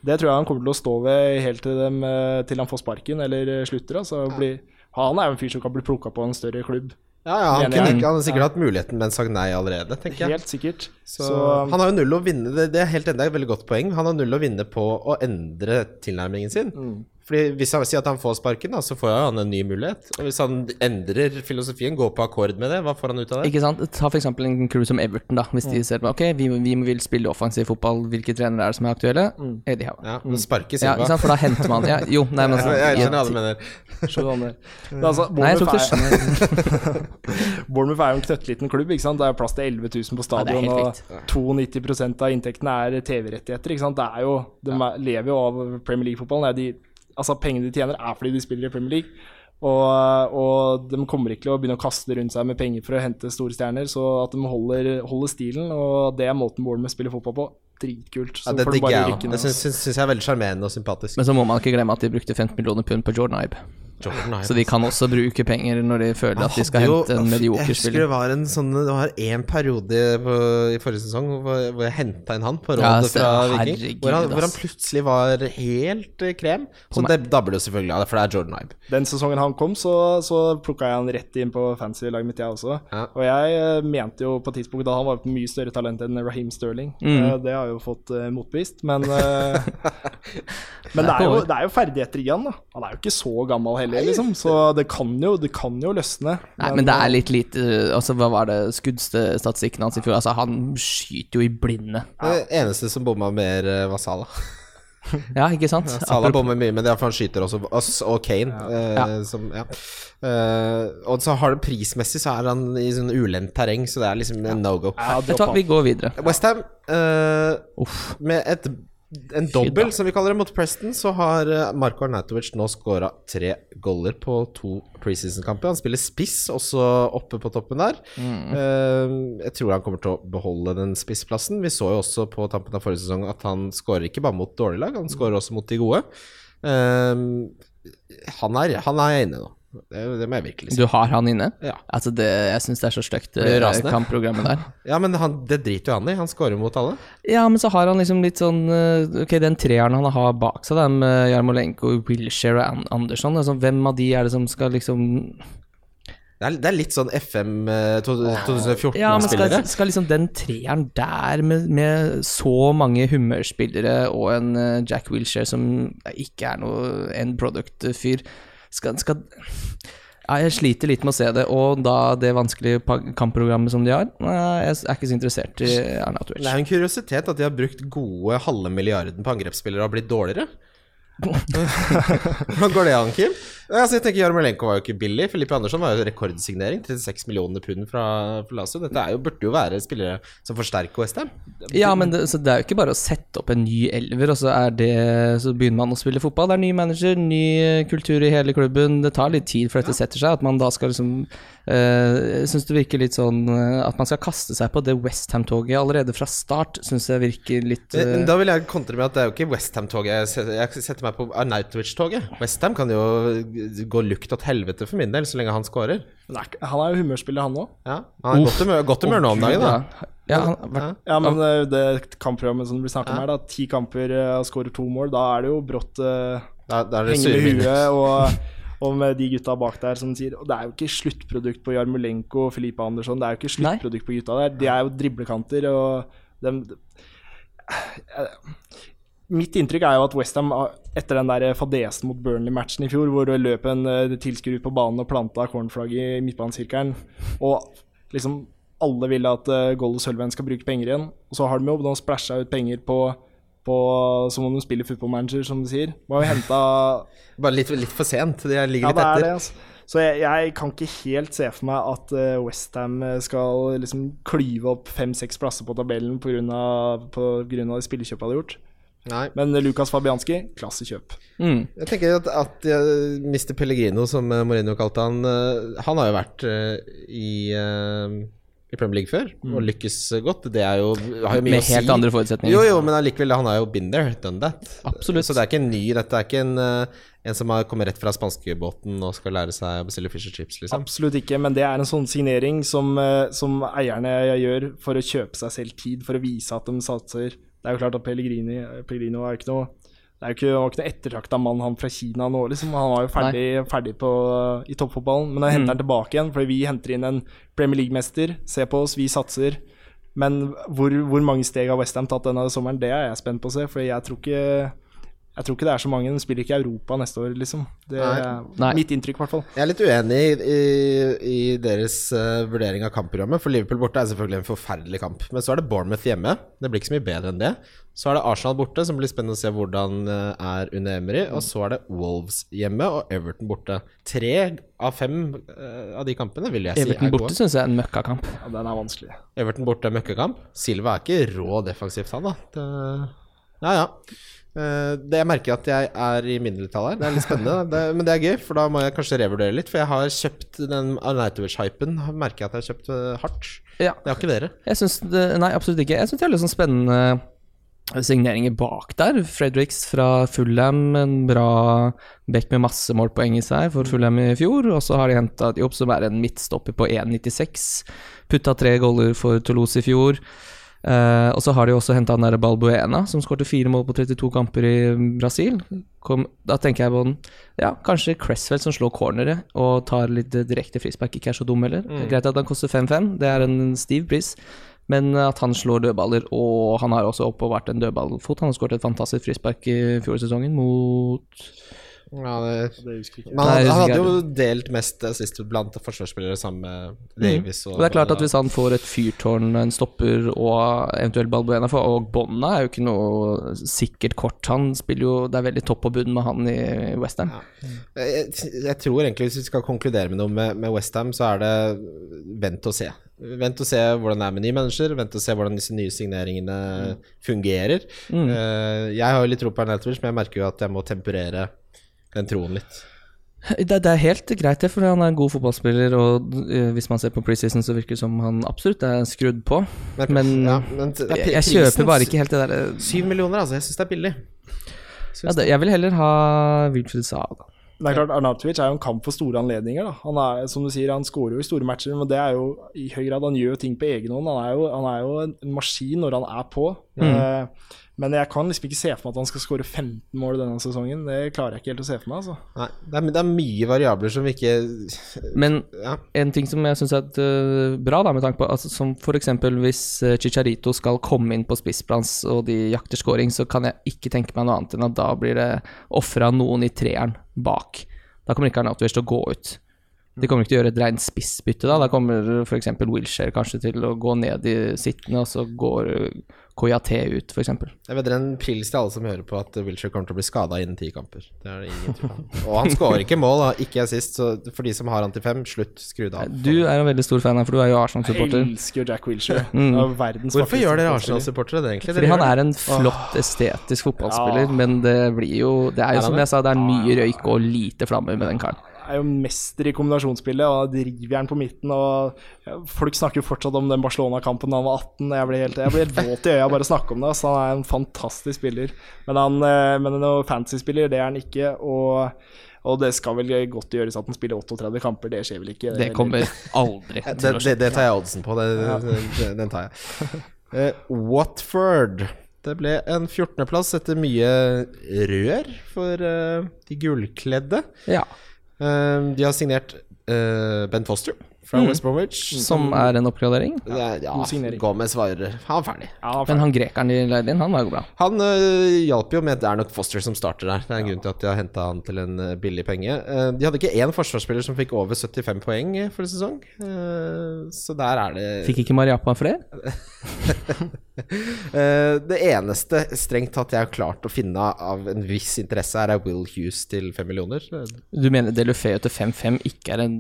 det tror jeg han kommer til å stå ved helt til, dem, eh, til han får sparken eller eh, slutter. Altså, bli, han er jo en fyr som kan bli plukka på en større klubb. Ja, ja, han, kunne, ikke han hadde sikkert hatt muligheten, men sagt nei allerede, tenker jeg. Helt sikkert. Så, Så, han har jo null å vinne, det, det er helt enda et veldig godt poeng. Han har null å vinne på å endre tilnærmingen sin. Fordi Hvis han sier at han får sparken, da, så får han en ny mulighet. Og hvis han endrer filosofien, går på akkord med det, hva får han ut av det? Ikke sant? Ta eksempel en klubb som Everton, da. Hvis de ser på Ok, vi, vi vil spille offensiv fotball, hvilke trenere er det som er aktuelle? Eddie Howe. Ja, men sparke Ja, Silva. ikke sant? For da henter man ja, Jo, nei, men jeg, jeg skjønner hva du mener. altså, Bournemouth er- jo en knøttliten klubb. ikke sant? Det er plass til 11 000 på Ja, stadion, ja, og 92% av inntektene er TV-rettigheter. ikke sant? Det er jo, De er, lever jo av Premier League-fotballen. Altså, Pengene de tjener, er fordi de spiller i Premier League. Og, og de kommer ikke til å begynne å kaste rundt seg med penger for å hente store stjerner, så at de holder, holder stilen, og det er måten Bournemouth spiller fotball på. Dritkult. Så Ja, det digger jeg òg. Det syns, syns, syns jeg er veldig sjarmerende og sympatisk. Men så må man ikke glemme at de brukte 15 millioner pund på Jordan Ibe. Jordan Ibe, Så de kan også bruke penger når de føler at de skal jo- hente en Jeg medioker husker spiller. det var en sånn Det var en periode på, i forrige sesong hvor, hvor jeg henta inn han på rådet Ja, fra Viking. Hvor han, hvor han plutselig var helt eh, krem. Så det dabler jo selvfølgelig av det, for det er Jordan Ibe. Den sesongen han kom, så, så plukka jeg han rett inn på fancy-laget mitt, jeg også. Ja. Og jeg eh, mente jo på tidspunktet da han var et mye større talent enn Raheem Sterling. Mm. Eh, det har jeg jo fått uh, motbevist, men uh, Men det er, jo, det er jo ferdigheter i han, da. Han er jo ikke så gammel heller, liksom. Så det kan jo, det kan jo løsne. Nei, men det er litt lite Altså, hva var det skuddstatistikken hans i fjor? Altså, han skyter jo i blinde. Det eneste som bomma mer, eh, var Salah. Ja, ikke sant? Salah bommer mye, men det er for han skyter også. Oss og Kane. eh, Ja. Som, ja. Eh, og så har det prismessig så er han i sånn ulendt terreng, så det er liksom en no go. Ja, Vet du hva, vi går videre. Westham eh, med et, en dobbel, som vi kaller det, mot Preston, så har eh, Marko Arnautovic nå skåra tre goller på to preseason-kamper. Han spiller spiss også oppe på toppen der. Mm. jeg tror han kommer til å beholde den spissplassen. Vi så jo også på tampen av forrige sesong at han skårer ikke bare mot dårlige lag, han skårer også mot de gode. Eh, han, er, han er inne nå. Det, det må jeg virkelig si. Du har han inne? Ja. Altså, det, jeg syns det er så stygt, rasende? kampprogrammet der. Ja, men han, det driter jo han i. Han skårer mot alle. Ja, men så har han liksom litt sånn eh, Ok, den treeren han har bak seg, den med Jarmolenko, Wilshere og Andersson, altså, hvem av de er det som skal liksom Det er, det er litt sånn FM 2014-spillere. Ja, men skal, skal liksom den treeren der, med, med så mange humørspillere og en eh, Jack Wilshere som ikke er noe end product-fyr skal, skal ja, Jeg sliter litt med å se det, og da det vanskelige kampprogrammet som de har. Jeg er ikke så interessert i Arnautovic. Det er jo en kuriositet at de har brukt gode halve milliarden på angrepsspillere og har blitt dårligere. Hvordan går det an, Kim? Altså, jeg tenker Jarmolenko var jo ikke billig. Filippe Andersson var jo rekordsignering. 36 millioner pund fra, Lazio. Dette er jo, burde jo være spillere som forsterker Westham. Ja, men det, så det er jo ikke bare å sette opp en ny elver, og så, er det, så begynner man å spille fotball. Det er ny manager, ny eh, kultur i hele klubben. Det tar litt tid før dette setter seg. At man da skal liksom eh, Jeg syns det virker litt sånn eh, At man skal kaste seg på det Westham-toget allerede fra start, syns jeg virker litt men eh, da vil jeg kontre med at det er jo ikke Westham-toget jeg setter meg på Arnautovic-toget. Westham kan jo gå lukt til helvete for min del, så lenge han scorer. Er ikke- Han er jo humørspiller, han òg. Ja, han er godt humør, godt humør nå om dagen, da. ja, ja, han, Ja, men det, det kampprogrammet som det blir snakket om her, da. Ti kamper eh, og skårer to mål. Da er det jo brått uh, Da, da det henge med huet og, og med de gutta bak der som sier Og det er jo ikke sluttprodukt på Jarmolenko og Filipe Andersson. Det er jo ikke sluttprodukt på gutta der. De er jo driblekanter, og dem Mitt inntrykk er jo at Westham etter den der fadesen mot Burnley-matchen i fjor, hvor det løp en uh, tilskuer ut på banen og planta cornflagget i midtbanesirkelen, og liksom alle vil at uh, Gold og Sølven skal bruke penger igjen, og så har de jo nå splæsja ut penger på, på som om de spiller football manager, som de sier. Har jo henta Bare litt, litt for sent. De ligger ja, litt er etter. det, altså. Så jeg, jeg kan ikke helt se for meg at uh, Westham skal liksom klyve opp fem-seks plasser på tabellen pga. de spillekjøpene de har gjort. Nei. Men Lukas Fabianski, klassekjøp. mm. Jeg tenker at, at Mr. Pellegrino, som uh, Mourinho kalte han, uh, han har jo vært uh, i, i Premier League før og lykkes godt. Det er jo, har jo mye Med å si. helt andre forutsetninger. Jo, jo, men allikevel, han har jo been there, done that. Absolutt. Så det er ikke en ny Dette er ikke en, en som har kommet rett fra spanskebåten og skal lære seg å bestille fish and chips, liksom. Absolutt ikke, men det er en sånn signering som, som eierne gjør for å kjøpe seg selv tid, for å vise at de satser. Det er jo klart at Pellegrini, Pellegrino er ikke noe det er jo ikke, var ikke noe ettertrakta mann, han fra Kina nå, liksom. Han var jo ferdig, ferdig på, i toppfotballen. Men da henter han tilbake igjen, fordi vi henter inn en Premier League-mester. Se på oss, vi satser. Men hvor, hvor mange steg har Westham tatt denne sommeren, det er jeg spent på å se. For jeg tror ikke jeg tror ikke det er så mange. De spiller ikke i Europa neste år, liksom. Det er Nei. mitt inntrykk, i hvert fall. Jeg er litt uenig i, i, i deres uh, vurdering av kampprogrammet. For Liverpool borte er selvfølgelig en forferdelig kamp. Men så er det Bournemouth hjemme. Det blir ikke så mye bedre enn det. Så er det Arsenal borte, som blir spennende å se hvordan uh, er under Emery. Og så er det Wolves hjemme og Everton borte. Tre av fem uh, av de kampene vil jeg si Everton er borte gode. syns jeg er en møkkakamp. Ja, den er vanskelig. Everton borte er møkkakamp. Silva er ikke rå defensivt, han da. Det, ja, ja. Eh, det jeg merker at jeg er i mindretall her. Det er litt spennende, det, men det er gøy, for da må jeg kanskje revurdere litt. For jeg har kjøpt den Arnautovic-hypen. Merker jeg at jeg har kjøpt eh, hardt. Ja. Det har ikke dere. Jeg synes det Nei, absolutt ikke. Jeg syns det er litt sånn spennende signeringer bak der. Fredriks fra Fulham, en bra back med masse målpoeng i seg for Fulham i fjor. Og så har de henta Jobb, som er en midtstopper på 1,96. Putta tre goller for Toulouse i fjor. Eh, og så har de også henta han derre Balbuena, som skårte fire mål på 32 kamper i Brasil. Kom, da tenker jeg på den Ja, kanskje Cresswell som slår corneret og tar litt eh, direkte frispark, ikke er så dum heller. Er Greit at han koster 5-5, det er en stiv pris. Men at han slår dødballer, og han har også oppå vært en dødballfot. Han har skåret et fantastisk frispark i fjorårssesongen mot Ja, det, Det husker jeg ikke. men han, Nei, jeg husker hadde jo delt mest assist blant forsvarsspillere sammen med Davies. Og det er klart at hvis han får et fyrtårn, en stopper og eventuelt Balbuena for Og Bonna er jo ikke noe sikkert kort. Han spiller jo Det er veldig topp og bunn med han i Westham. jeg, jeg tror egentlig hvis vi skal konkludere med noe med, med Westham, så er det vent og se. Vent og se hvordan det er med nye mennesker, vent og se hvordan disse nye signeringene fungerer. Eh, jeg har jo litt tro på Arnautovic, men jeg merker jo at jeg må temperere den troen litt. Det, det er helt greit, det, for han er en god fotballspiller, og uh, hvis man ser på preseason, så virker det som han absolutt er skrudd på. Men, ja, men jeg, jeg kjøper bare ikke helt det derre Syv millioner, altså. Jeg syns det er billig. ja, det- Jeg vil heller ha Wilfred Saga. Det er klart, Arnautovic er jo en kamp for store anledninger. da. Han er, som du sier, han skårer jo i store matcher, men det er jo i høy grad Han gjør jo ting på egen hånd. Han er jo, han er jo en maskin når han er på. Eh, men jeg kan liksom ikke se for meg at han skal skåre 15 mål denne sesongen. Det klarer jeg ikke helt å se for meg. altså. Nei, det er, det er mye variabler som vi ikke Men Ja. en ting som jeg syns er et, øh, bra, da, med tanke på altså, Som f.eks. hvis øh, Chicharito skal komme inn på spissplans og de jakter scoring, så kan jeg ikke tenke meg noe annet enn at da blir det ofra noen i treeren bak. Da kommer ikke Arnautovic til å gå ut. De kommer ikke til å gjøre et rent spissbytte da. Da kommer f.eks. Wilshere kanskje til å gå ned i sittende, og så går KJT Koyate ut, f.eks. Jeg vedder en pils til alle som hører på at Wilshere kommer til å bli skada innen ti kamper. Det er det ingen tvil om. Og han skårer ikke mål, da. ikke jeg sist, så for de som har han til fem, slutt. Skru det av. Du er en veldig stor fan her, for du er jo Arsenal-supporter. Jeg elsker jo Jack Wilshere. Er Hvorfor gjør dere. Arsenal-supportere det, egentlig? Fordi han er en flott, estetisk fotballspiller, Ja. men det blir jo Det er jo som jeg sa, det er mye røyk og lite flammer med den karen. Er jo mester i kombinasjonsspillet, og drivjern på midten. og Folk snakker jo fortsatt om den Barcelona-kampen da han var 18. Jeg blir helt, jeg ble helt våt i øya bare å snakke om det. Så han er en fantastisk spiller. Men, han, eh, men noen fantasy-spiller, det er han ikke. Og, og det skal vel godt gjøres at han spiller 38 kamper, det skjer vel ikke? Det kommer aldri Det, til å skje. det, det tar jeg oddsen på. Det, det, den tar jeg. Uh, Watford. Det ble en 14.-plass etter mye rør for uh, de gullkledde. Ja. Eh, de har signert eh, Ben Foster fra West Bromwich. Som er en oppgradering. Er- ja, God. Gomez var Han er ferdig. Ja, Men han grekeren de leide inn, han var jo bra. Han øh, hjalp jo med Det er nok Foster som starter der. Det er en grunn til at de har henta han til en øh, billig penge. Uh, de hadde ikke én forsvarsspiller som fikk over 75 poeng eh, for sesong. uh, så der er det Fikk ikke Mariapa flere? uh, Det eneste strengt tatt jeg har klart å finne av en viss interesse her, er Will Hughes til 5 millioner. Du mener Delufeu til 5-5 ikke er en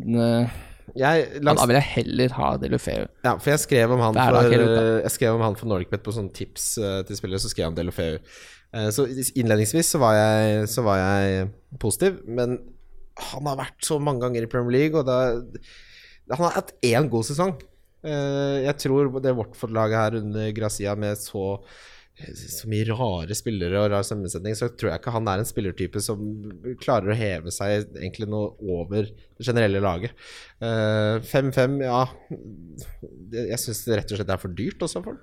Jeg, ja, langs, Da vil jeg heller ha Delufeu. ja, for jeg skrev om han for, jeg skrev om han for NordicBet på sånne tips eh, til spillere, så skrev han Delofeu. Uh, så innledningsvis så var, jeg, så var jeg positiv, men han har vært så mange ganger i Premier League, og da, han har hatt én god sesong. Eh, jeg tror det Watford-laget her under Grazia med så så mye rare spillere og rar sammensetning, så tror jeg ikke han er en spillertype som klarer å heve seg egentlig noe over det generelle laget. Eh, 5-5, ja Jeg syns det rett og slett er for dyrt også for.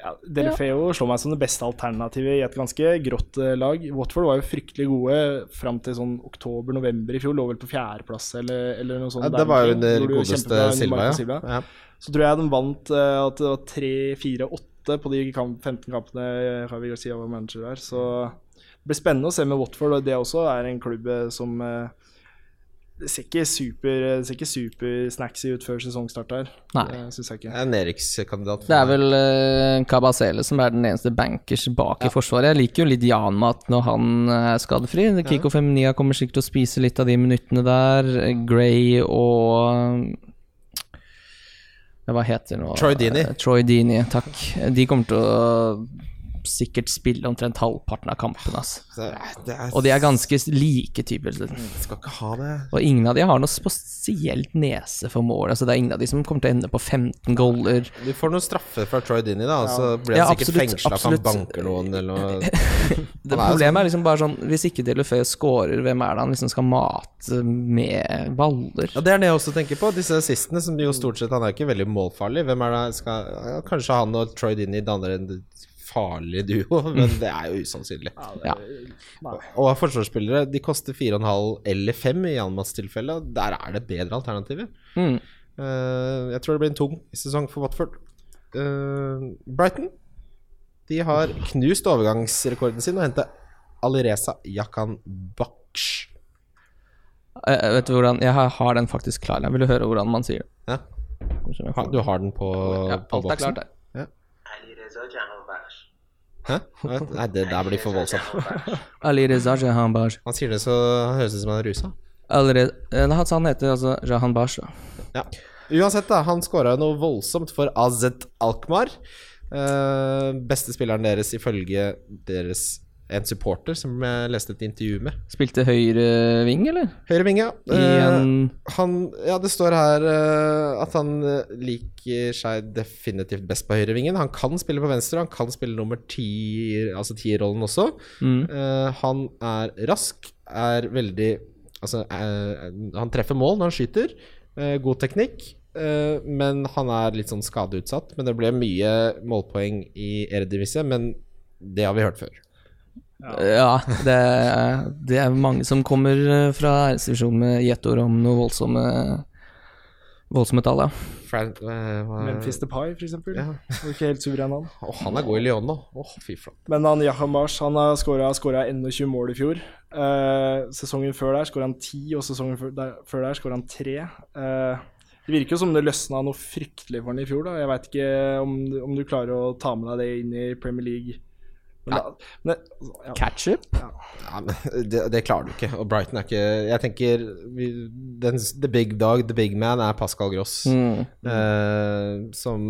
Ja, Delfeo slår meg som det beste alternativet i et ganske grått eh, lag. Watford var jo fryktelig gode fram til sånn oktober-november i fjor. Lå vel på fjerdeplass eller, eller noe sånt. Ja, det var jo under godeste Silva, ja. Silva. ja. Så tror jeg de vant eh, at det var 3-4-8 på de kamp, 15 kampene Javi Garcia var manager der. Så det blir spennende å se med Watford, og det også er en klubb eh, som eh, det ser ikke super, det ser ikke super-snacksy ut før sesongstart her. Nei. Det syns jeg ikke. Er en Eriks-kandidat. Det er vel uh, Kabasele som er den eneste bankers bak i Forsvaret. Jeg liker jo litt Janmat når han er skadefri. Kiko Feminia kommer sikkert til å spise litt av de minuttene der. Gray og ja, Hva heter nå Troy Deeney. Eh, Troy Deeney, takk. De kommer til å sikkert spille omtrent halvparten av kampene. Altså. Er, Og de er ganske like typer. Skal ikke ha det. Og ingen av de har noe spesielt nese for mål. Altså, det er ingen av de som kommer til å ende på 15 goaler. Du får noen straffer fra Troy Dini, da, og så blir han Ja, sikkert fengsla for han banker noen eller noe. Det Han Problemet er liksom bare sånn Hvis ikke Delofeu scorer, hvem er det han liksom skal mate med baller? Ja, Det er det jeg også tenker på. Disse assistene, som jo stort sett Han er ikke veldig målfarlig. Hvem er det skal Kanskje han og Troy Dini danner en farlig duo, men det er jo usannsynlig. Ja, ja. Og forsvarsspillere de koster 4,5 eller 5 i Janmats tilfelle. Der er det bedre alternativer. Mm. Uh, jeg tror det blir en tung sesong for Watford. Uh, Brighton de har knust overgangsrekorden sin og henta Alireza Yakan Baksh. Eh, jeg vet du hvordan Jeg har den faktisk klar. Jeg vil høre hvordan man sier det. Ja. Du har den på, ja, på boksen? Alt er klart. Ja. Hæ? Nei, det der blir for voldsomt. Ali Reza Jahan Bash. Han sier det så han høres ut som han er rusa. Eh, han han heter altså Jahan Bash, da. Ja. Uansett, da. Han skåra noe voldsomt for AZ Alkmaar. Uh, beste spilleren deres ifølge deres en supporter som jeg leste et intervju med. Spilte høyre ving, eller? Høyre ving, ja. Eh, han, ja, det står her uh, at han eh, liker seg definitivt best på høyrevingen. Han kan spille på venstre, han kan spille nummer ti, altså tierrollen også. mm. Uh, han er rask, er veldig Altså, han treffer mål når han skyter. god teknikk. men han er litt sånn skadeutsatt. Men det ble mye målpoeng i Eredivisie, men det har vi hørt før. Ja, det er, det er mange som kommer eh, fra æresdivisjonen med gjettord om noe voldsomme Voldsomme tall, ja. Frank, uh, Memphis Depay, for eksempel. Ja. Ikke helt suveren, han. Oh, han er god i Lyon nå. Oh, fy flate. Men han Yaham han har skåra 21 mål i fjor. Uh, sesongen før der skåra han 10, og sesongen før der, før der skåra han 3. Uh, det virker jo som det løsna noe fryktelig for han i fjor. da Jeg veit ikke om, om du klarer å ta med deg det inn i Premier League. Men da, men, ja, Ketchup? Ja, det, det klarer du ikke. Og Brighton er ikke Jeg tenker vi, den, The big dog, the big man, er Pascal Gross. Mm. Eh, som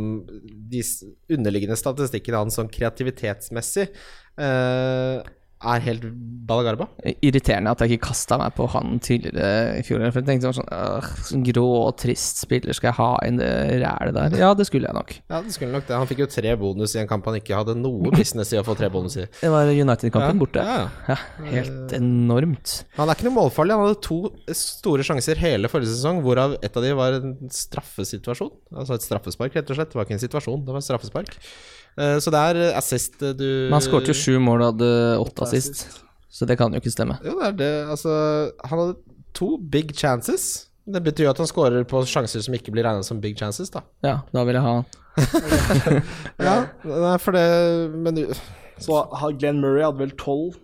de underliggende statistikkene hans sånn kreativitetsmessig eh, er helt balagarba. Irriterende at jeg ikke kasta meg på han tidligere i fjor. For jeg tenkte sånn, øh, sånn grå og trist spiller, skal jeg ha inn det rælet der? Ja, det skulle jeg nok. Ja, det skulle nok det. Han fikk jo tre bonus i en kamp han ikke hadde noe business i å få tre bonus i. Det var United-kampen Ja, borte. ja, ja. Ja, helt enormt. Han er ikke noe målfarlig. Han hadde to store sjanser hele forrige sesong, hvorav et av de var en straffesituasjon. Altså et straffespark, rett og slett. Det var ikke en situasjon, det var et straffespark. Eh, Så det er eh, assist eh, du Men han skåret jo sju mål og hadde åtte assist, så det kan jo ikke stemme. Jo, det er det. Altså, han hadde to big chances. Det betyr jo at han scorer på sjanser som ikke blir regnet som big chances, da. Ja, da vil jeg ha han. Ja, nei, for det Men du- Så Glenn Murray hadde vel 12,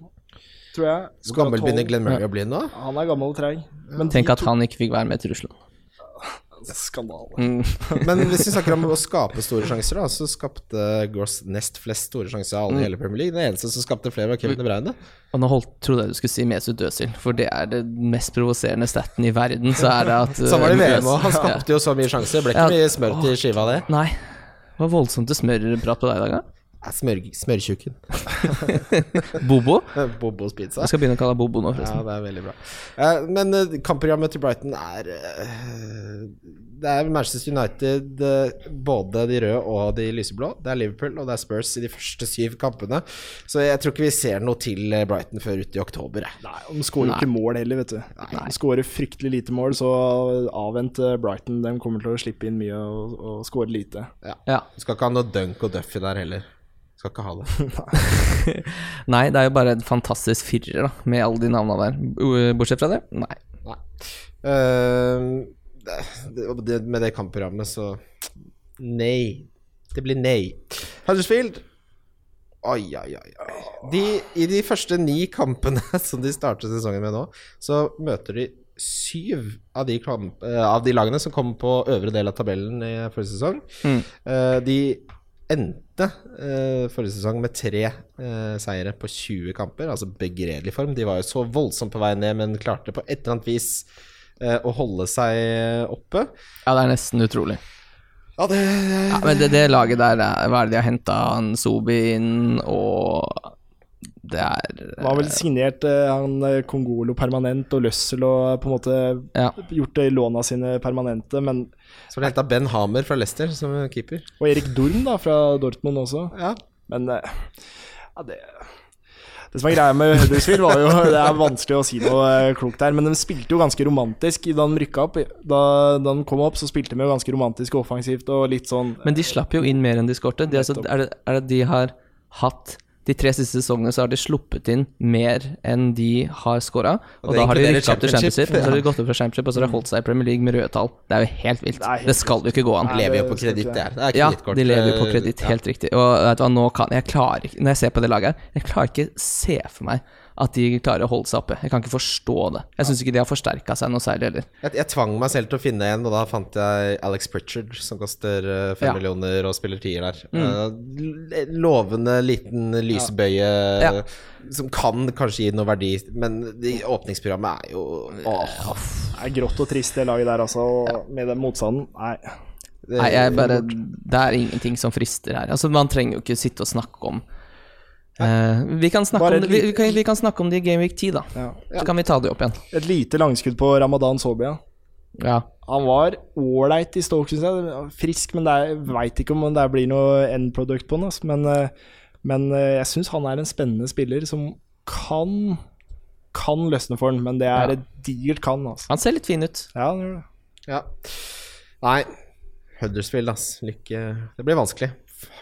tror jeg. Hvor gammel begynner Glenn Murray å bli nå? Han er gammel og treig. Men Tenk at han ikke fikk være med til Russland. Skandale. Mm. Men hvis vi snakker om å skape store sjanser, da, så skapte Gross nest flest store sjanser av alle i hele Premier League. Den eneste som skapte flere, var Kevin De Bruyne. Og nå holdt, trodde jeg du skulle si Mesut Özil, for det er det mest provoserende staten i verden. Så er det at Sånn var det i VM òg. Han skapte jo så mye sjanser. Ble ikke Ja. mye smør til skiva det. Nei. Det var voldsomt til smørprat på deg i dag, da. Ja, Smør, smørtjukken. Bobo? Bobos pizza. Jeg skal begynne å kalle deg Bobo nå, Ja, det er veldig bra. Eh, men eh, kampprogrammet til Brighton er eh, Det er Manchester United, både de røde og de lyseblå. Det er Liverpool og det er Spurs i de første syv kampene. Så jeg tror ikke vi ser noe til Brighton før ute i oktober. jeg. Nei, de skårer jo ikke mål heller, vet du. De skårer fryktelig lite mål, så avvent Brighton. De kommer til å slippe inn mye og, og skåre lite. Ja. Du skal ikke ha noe dunk og Duffy der heller. Skal ikke ha det. Nei, det er jo bare en fantastisk firer, da, med alle de navnene der. Bortsett fra det? Nei. Nei. Uh, det, det, med det kampprogrammet, så Nei. Det blir nei. Huddersfield Oi, oi, oi. oi. De, I de første ni kampene som de starter sesongen med nå, så møter de syv av de, kamp, eh, av de lagene som kom på øvre del av tabellen i forrige sesong. Mm. Eh, de endte eh, forrige sesong med tre eh, seire på 20 kamper, altså begredelig form. De var jo så voldsomt på vei ned, men klarte på et eller annet vis eh, å holde seg oppe. Ja, det er nesten utrolig. Ja, det Ja, men det, det laget der, er- hva er det de har henta Sobi inn, og det er Var vel signert eh, han eh, Kongolo permanent og Løssel og på en måte Ja. gjort det låna sine permanente, men Så har det henta Ben Hamer fra Leicester som keeper. Og Erik Dorm da, fra Dortmund også. Ja. Men eh, ja, det Det som er greia med Huddersfield, var jo Det er vanskelig å si noe eh, klokt der, men de spilte jo ganske romantisk da de rykka opp. Da, da de kom opp, så spilte de jo ganske romantisk og offensivt og litt sånn Men de slapp jo inn mer enn de skårte. De, er, er, det, er det de har hatt De tre siste sesongene så har de sluppet inn mer enn de har scora. Og, og da har de rykka opp til championship, ja. og så har de gått opp fra championship, og så har de holdt seg i Premier League med røde tall. Det er jo helt vilt. Det helt Det skal jo ikke gå an. Nei, Lever jo på skal kreditt, det her. Det er Ja, de lever jo på eh, kreditt, ja. helt riktig. Og vet du hva, nå kan jeg klarer ikke Når jeg ser på det laget her, jeg klarer ikke se for meg at de klarer å holde seg oppe. Jeg kan ikke forstå det. Jeg syns ikke de har forsterka seg noe særlig heller. Jeg, jeg tvang meg selv til å finne en, og da fant jeg Alex Pritchard, som koster eh, fem Ja. Millioner og spiller tier der. Mm. l- lovende liten lysbøye Ja. som kan kanskje gi noe verdi, men de, åpningsprogrammet er jo åh, Det er grått og trist, det laget der, altså. Med den motstanden. Nei. det- Nei, jeg bare Det er ingenting som frister her. Altså, man trenger jo ikke sitte og snakke om eh, vi, kan snakke om vi, vi, kan, vi kan snakke om det i Game Week 10, da. Ja. Så kan vi ta det opp igjen. Et lite langskudd på Ramadan Sobia. Ja. Han var ålreit i Stoke, syns jeg. Frisk, men jeg veit ikke om det blir noe end product på han. Altså. Men, eh, men eh, jeg syns han er en spennende spiller som kan kan løsne for han, men det er Ja. et digert kan. Altså. Han ser litt fin ut. Ja, han gjør det. Ja. Nei, Huddersfield, ass. Lykke Det blir vanskelig.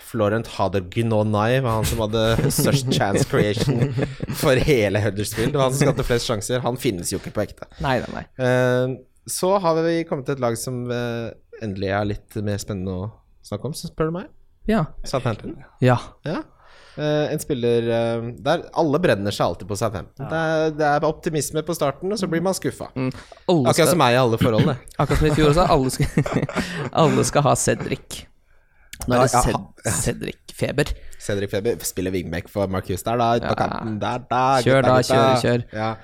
Florent Hadergnonai var han som hadde størst chance creation for hele Huddersfield. Det var han som skapte flest sjanser. Han finnes jo ikke på ekte. Nei, nei, nei. Eh, så har vi kommet til et lag som eh, endelig er litt mer spennende å snakke om, så spør du meg. Ja. Southampton. Ja. Ja. Uh, en spiller uh, der Alle brenner seg alltid på Southampton. Det, er, det er optimisme på starten, og så blir man skuffa. Mm. Akkurat skal, som meg i alle forhold. akkurat som i fjor også, alle skal, alle skal ha Cedric. Nå er det Ced, Cedric-feber. Cedric Feber spiller wingback for Marcus der, da. På Ja. kanten. Der, da. Kjør da, kjør, kjør. Ja.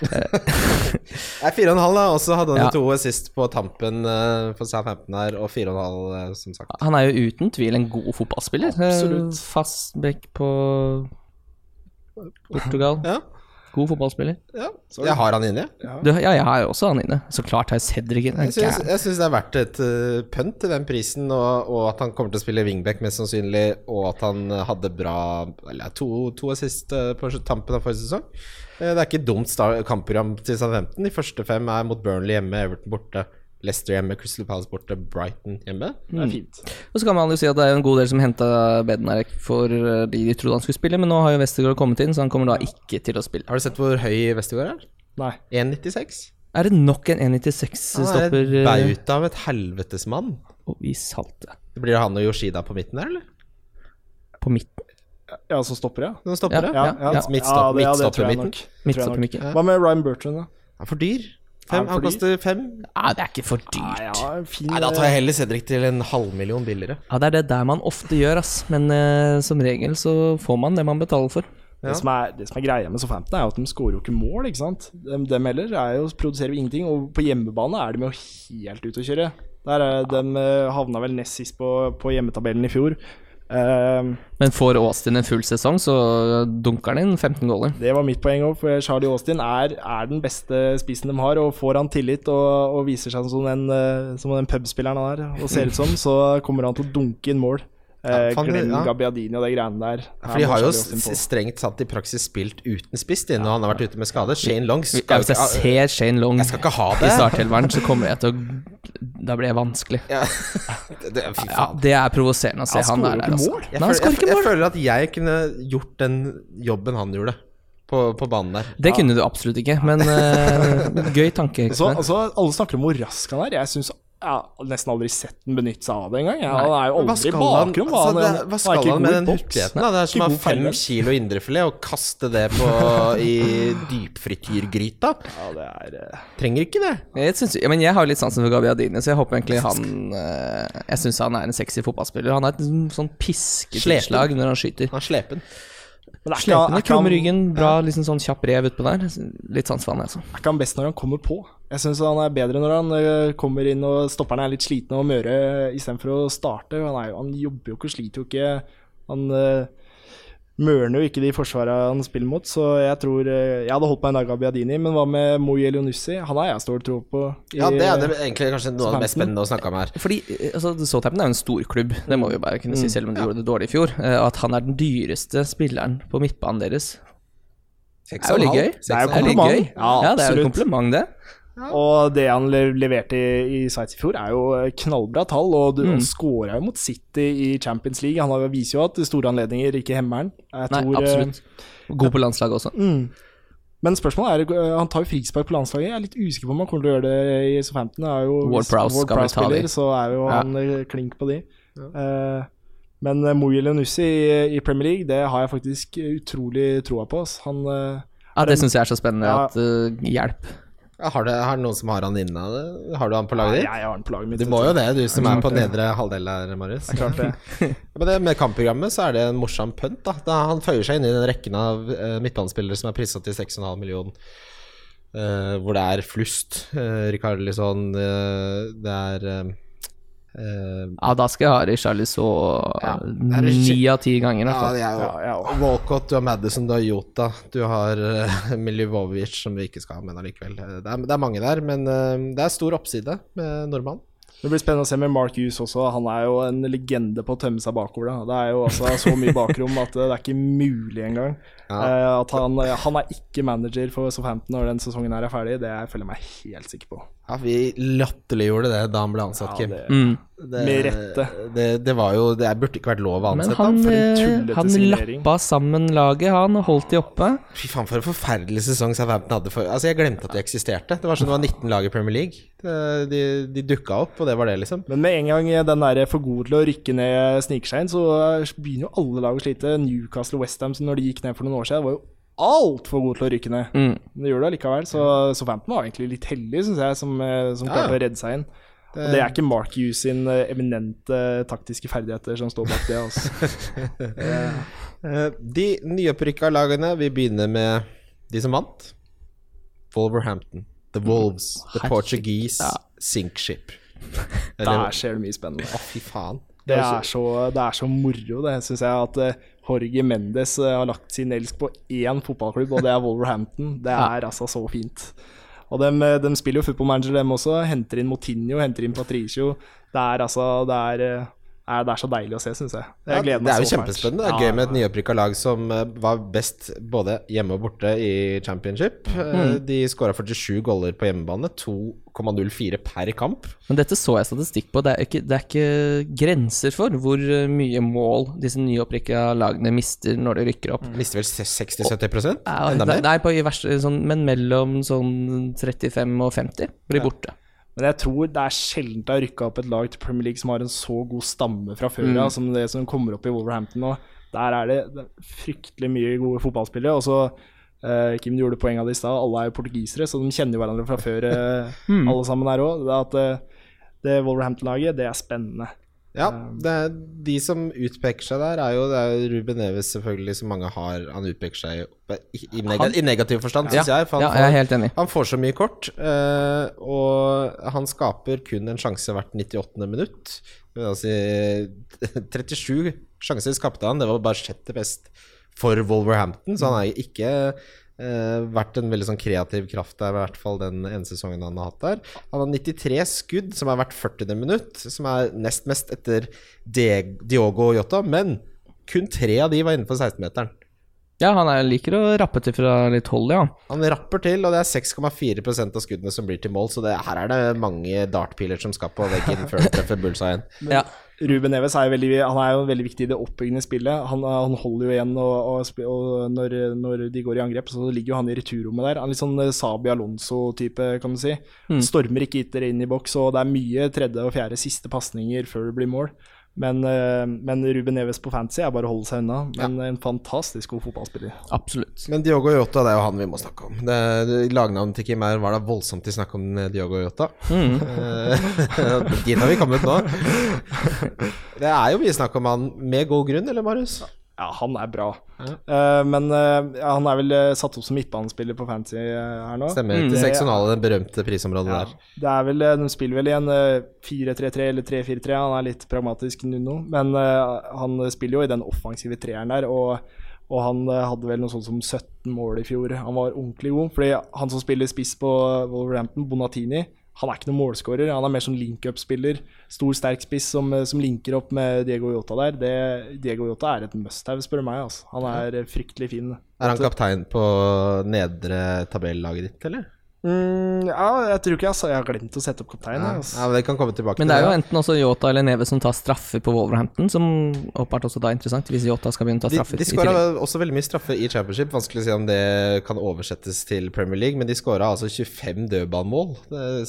Nei, fire og en halv, da. Og så hadde han Ja. to assist på tampen eh, for Southampton her, og fire og en halv, eh, som sagt. Han er jo uten tvil en god fotballspiller. Absolutt. Fastback på Portugal. Ja. God fotballspiller. ja. Jeg har han inne Du, ja, jeg har også han inne. Så klart har jeg Cedric inne. Jeg syns, det er verdt et uh, pønt til den prisen, og, og at han kommer til å spille wingback mest sannsynlig, og at han hadde bra Eller to, to assist uh, på tampen av forrige sesong. Uh, det er ikke dumt kampprogram til Southampton. De første fem er mot Burnley hjemme, Everton borte, Leicester hjemme, Crystal Palace borte, Brighton hjemme. Det er fint. Og så kan man jo si at det er en god del som henta Bednarek for eh, de de trodde han skulle spille, men nå har jo Westergaard kommet inn, så han kommer da ikke til å spille. Har du sett hvor høy Westergaard er? Nei. 1,96? Er det nok en Han er 1,96-stopper et bauta av et helvetes mann. i salte? Blir det han og Yoshida på midten der, eller? På midten? Ja, så stopper ja? Som stopper, Ja, Ja, ja, ja, midtstopper jeg Midtstopper midten. Hva med Ryan Bertrand, da? Han er for dyr. Fem, han koster fem. Ja, det er ikke for dyrt. Ja, fin Nei, da tar jeg heller Cedric til en halvmillion billigere. Ja, det er det der man ofte gjør, ass. Men eh, som regel så får man det man betaler for. Det, som er, det som er greia med Southampton, er jo at de skårer jo ikke mål, ikke sant. De, dem heller er jo, produserer jo ingenting, og på hjemmebane er de jo helt ute å kjøre. Der er, de eh, havna vel nest sist på, på hjemmetabellen i fjor. Eh, Men får Austin en full sesong, så dunker han inn 15 goaler. det var mitt poeng òg, for Charlie Austin er, er den beste spissen de har. Og får han tillit og, og viser seg som den, eh, som den pubspilleren han er, og ser ut som, så kommer han til å dunke inn mål. Eh, Ja, faen, Glenn ja. Gabbiadini og de greiene der. For de har jo strengt satt i praksis spilt uten spiss de, når han har vært ute med skade. Shane Long skal ja, hvis jeg ikke ser Shane Long Jeg skal ikke ha det. i startelveren, så kommer jeg til å Da blir det vanskelig. Ja. Det, det er provoserende å se Han der. altså. Jeg, Nei, han føler, jeg, jeg føler at jeg kunne gjort den jobben han gjorde, på, på banen der. Det kunne du absolutt ikke, men uh, gøy tanke. Så, altså, alle snakker om hvor rask han er. Jeg syns jeg har nesten aldri sett den benytte seg av det engang. Ja, han er jo aldri i bakrom. altså, hva, hva er skal han med den hurtigheten? Det er som å ha fem kilo indrefilet og kaste det på, i dypfrityrgryta. Ja, det er uh... Trenger ikke det. Jeg, synes, jeg, men jeg har litt sansen for Gabbiadini, så jeg håper egentlig han uh, Jeg syns han er en sexy fotballspiller. Han har et sånn- sånn pisketilslag når han skyter. Han er slepen. Men er Slepende, krum ryggen, bra liksom sånn kjapp rev utpå der. Litt sans for han, altså. er ikke han best når han kommer på? Jeg syns han er bedre når han eh, kommer inn og stopperne er litt slitne og møre istedenfor å starte. Han, jo, han jobber jo ikke og sliter jo ikke. Han uh, mørner jo ikke de forsvarene han spiller mot, så jeg tror eh, Jeg hadde holdt meg en dag av Biadini, men hva med Moui Elionussi? Han har jeg stor tro på. i- Ja, det er det egentlig kanskje noe av det mest spennende å snakke om her. Fordi eh, altså, Southampton er jo en storklubb, det må vi jo bare kunne Mm. si, selv om de gjorde det dårlig i fjor. Eh, at han er den dyreste spilleren på midtbanen deres, det er jo litt gøy. Det er jo kompliment. Ja, Ja, det er jo kompliment, det. Og det han leverte i, i Sveits i fjor, er jo knallbra tall. Og du, Mm. skåra jo mot City i Champions League. Han viser jo at store anledninger ikke hemmer han. Nei, tror, eh, absolutt. God på landslaget også. Mm. Men spørsmålet er eh, Han tar jo frispark på landslaget. Jeg er litt usikker på om han kommer til å gjøre det i Southampton. Er jo, Ward Prowse skal Prowse spiller, så er jo han ja. klink på de. Eh, men uh, Moy Elionussi i, i Premier League, det har jeg faktisk utrolig troa på. Han, eh, Ja, det syns jeg er så spennende Ja. at uh, Hjelp. Ja, Har, det, har noen som har han inne? Har du han på laget ditt? jeg har han på laget mitt. Du må jo det, du som er på nedre halvdel der, Marius. Klart det. Men det, med kampprogrammet så er det en morsom pønt. da. da Han føyer seg inn i den rekken av uh, midtbanespillere som er prisa til 6,5 millioner. Uh, hvor det er flust. Uh, Rikard Lisson, uh, det er eh, eh, Ja, da skal jeg ha Richarlison uh, det ni av ti ganger. Ja, det er jo Ja, ja. Walcott, du har Madison, du har Jota, du har uh, Milivojevic, som vi ikke skal ha, men allikevel. Eh, Det er, det er mange der, men uh, det er stor oppside med nordmann. Det blir spennende å se med Mark Hughes også. Han er jo en legende på å tømme seg bakover. Da. Det er jo altså så mye bakrom at det er ikke mulig engang. Ja. Eh, at han, han er ikke manager for Southampton når den sesongen her er ferdig, det føler jeg meg helt sikker på. Ja, vi latterliggjorde det da han ble ansatt, Ja, Kim. det, Mm. Det, Med rette. Det, det var jo Det burde ikke vært lov å ansette han, ham. for en eh, han signering. lappa sammen laget, han, og holdt de oppe. Fy faen, for en forferdelig sesong Southampton hadde. For, altså, jeg glemte at de eksisterte. Det var sånn det var 19 lag i Premier League. De, de dukka opp, og det var det, liksom. Men med en gang den der for god til å rykke ned sniker seg inn, så begynner jo alle lag å slite. Newcastle og Westham, når de gikk ned for noen år siden, var jo altfor god til å rykke ned. Mm. Men det gjør det likevel. Så Southampton var egentlig litt heldig, syns jeg, som, eh, som klarte ja. å redde seg inn. Og det er ikke Mark Hughes sin eh, eminente taktiske ferdigheter som står bak det. Altså. Eh, De nyopprykka lagene, vi begynner med de som vant. Wolverhampton. The Wolves. The Herregud, Portuguese ja. Sinkship. Der skjer det mye spennende. Å, fy faen. Det er så, det er så moro, det syns jeg, at Jorge Mendes eh, har lagt sin elsk på én fotballklubb, og det er Wolverhampton. Det er altså så fint. Og de, de spiller jo football manager, dem også. Henter inn Motinho, henter inn Patricio. Det er altså Det er, eh, er, det er så deilig å se, syns jeg. Jeg ja, det er jo kjempespennende. Det er gøy med et nyopprykka lag som eh, var best både hjemme og borte i championship. Eh, Mm. De skåra 47 goller på hjemmebane. 2,04 per kamp. Men dette så jeg statistikk på. Det er ikke, det er ikke grenser for hvor eh, mye mål disse nyopprykka lagene mister når de rykker opp. Mister vel 60-70 Ja, Enda mer? nei, på i verste, sånn, men mellom sånn 35 og 50 blir borte. Men jeg tror det er sjelden det har rykka opp et lag til Premier League som har en så god stamme fra før av som det som kommer opp i Wolverhampton nå. Der er det, det er fryktelig mye gode fotballspillere. Og så eh, Kim gjorde poeng av det i stad, alle er jo portugisere, så de kjenner jo hverandre fra før, eh, alle sammen her òg. At uh, det Wolverhampton-laget, det er spennende. Ja, det er, de som utpeker seg der, er jo, det er Ruben Neves, selvfølgelig, som mange har. Han utpeker seg i, i, neg Han- i negativ forstand, Ja, syns jeg. For han, ja, jeg er helt enig. han får så mye kort, eh, og han skaper kun en sjanse hvert 98. minutt. Det vil si 37 sjanser skapte han, det var bare sjette best for Wolverhampton, så han har ikke uh, vært en veldig sånn kreativ kraft der, i hvert fall den ene sesongen han har hatt der. Han har 93 skudd, som er hvert 40. minutt, som er nest mest etter Diogo Diogo Jota, men kun tre av de var innenfor 16-meteren. Ja, han er, liker å rappe til fra litt hold, ja. Han rapper til, og det er 6,4% av skuddene som blir til mål, så det, her er det mange dartpiler som skal på veggen før du treffer bullseyen. ja. Ruben Neves er veldig, han er jo veldig viktig i det oppbyggende spillet. Han, han holder jo igjen, og, og, og når, når de går i angrep, så ligger jo han i returrommet der. Han er litt sånn eh, Sabi Alonso-type, kan du si. Stormer ikke etter inn i boks, og det er mye tredje og fjerde siste pasninger før det blir mål. Men, eh, men Ruben Neves på fantasy er bare å holde seg unna. Men en fantastisk god fotballspiller. Absolutt. Men Diogo Jota, det er jo han vi må snakke om. Det, det, lagnavnet til Kim er var da voldsomt til snakk om eh, Diogo Jota. Mm. Dit har vi kommet nå. Det er jo mye snakk om han med god grunn, eller Marius? Ja, han er bra. Eh, men uh, ja, han er vel eh, satt opp som midtbanespiller på fantasy her nå. Stemmer. Mm. Til Det- seksjonale, det berømte prisområdet Ja, der. det er vel, De spiller vel i en eh, 4-3-3 eller 3-4-3. Han er litt pragmatisk Nuno, men han spiller jo i den offensive treeren der. Og, og han hadde vel noe sånt som 17 mål i fjor. Han var ordentlig god. Fordi han som spiller spiss på Wolverhampton, Bonatini, han er ikke noen målskårer. Han er mer sånn link-up-spiller. Stor, sterk spiss som, eh, som linker opp med Diego Jota der. Det, Diego Jota er et must-have, spør du meg. Altså. Han er eh, fryktelig fin. Er han kaptein på nedre tabellaget ditt, eller? Mm, ja, jeg tror ikke jeg, jeg har glemt å sette opp kaptein. Ja, Altså. ja, men det kan komme tilbake Men til det er jo enten også Yota eller Neve som tar straffer på Wolverhampton, som åpenbart også da er interessant, hvis Yota skal begynne å ta De, straffer. de de skåra også veldig mye straffer i Championship. Vanskelig å si om det kan oversettes til Premier League, men de skåra altså 25 dødballmål,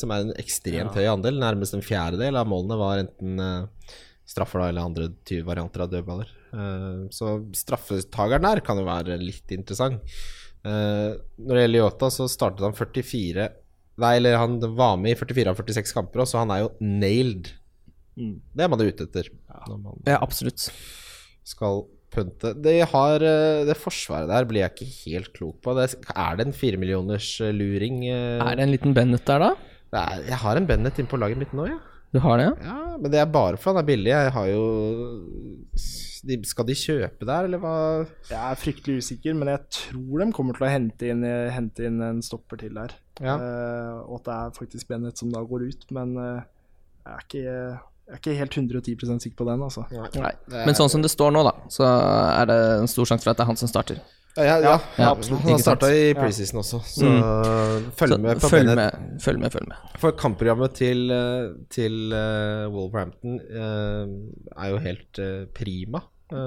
som er en ekstremt høy andel. Nærmest en fjerdedel av målene var enten eh, straffer da, eller andre 20 varianter av dødballer. Eh, så straffetakeren der kan jo være litt interessant. Eh, når det gjelder Yota, så startet han 44 Nei, eller han var med i 44 av 46 kamper, så han er jo nailed. Mm. Det er man jo ute etter når man Ja, absolutt. skal punte. Det, har, eh, det forsvaret der blir jeg ikke helt klok på. Det, er det en firemillioners eh, luring? Er det en liten Bennett der, da? Det er, jeg har en Bennett inn på laget mitt nå, ja. Du har det, ja? ja. Men det er bare for han er billig. Jeg har jo de, Skal de kjøpe der, eller hva? Jeg er fryktelig usikker, men jeg tror de kommer til å hente inn, hente inn en stopper til der. Ja. Uh, og at det er faktisk Bennett som da går ut, men uh, jeg, er ikke, jeg er ikke helt 110% sikker på den, altså. Nei. Men sånn som det står nå, da, så er det en stor sjanse for at det er han som starter. Ja, ja, ja, Ja, absolutt. Han har starta i preseason også, så følg med på følg med, følg med, følg med. For kampprogrammet til, eh, til uh, Wolverhampton uh, er jo helt uh, prima. Eh,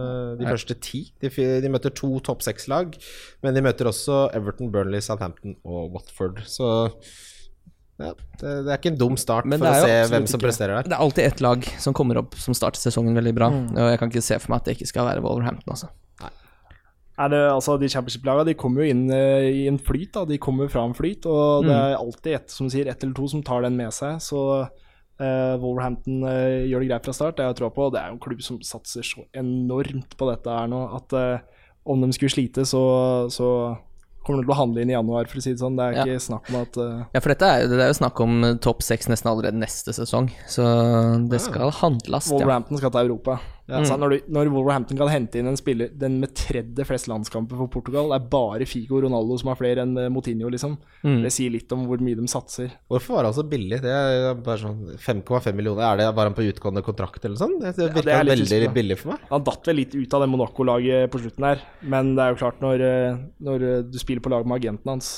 de Ja. første ti. De, de møter to topp seks-lag, men de møter også Everton, Burnley, Southampton og Watford. Så ja, det, det er ikke en dum start Men for å se hvem som ikke. presterer der. Det er alltid ett lag som kommer opp som starter sesongen veldig bra, og jeg kan ikke se for meg at det ikke skal være Wolverhampton, altså. Er det, altså, de championship-lagene de kommer jo inn uh, i en flyt. da, De kommer fra en flyt, og det er alltid ett som sier ett eller to som tar den med seg. Så uh, Wolverhampton uh, gjør det greit fra start, det har jeg troa på. Det er jo en klubb som satser så enormt på dette her nå at om de skulle slite, så, så kommer de til å handle inn i januar, for å si det sånn. Det er Ja. ikke snakk om at uh... Ja, for dette er, det er jo snakk om topp seks nesten allerede neste sesong, så det skal handles, ja. Wolverhampton skal til Europa. Altså, når, du, når Wolverhampton kan hente inn en spiller Den med tredje flest landskamper for Portugal, det er bare Figo og Ronaldo som har flere enn Motinho Moutinho, liksom. Det sier litt om hvor mye de satser. Hvorfor var han så billig? Det er bare sånn 5,5 millioner. Er det, bare han på utgående kontrakt eller noe sånt? Det det virker ja, veldig usikker billig for meg. Han datt vel litt ut av det Monaco-laget på slutten her, men det er jo klart, når, eh, når eh, du spiller på lag med agenten hans,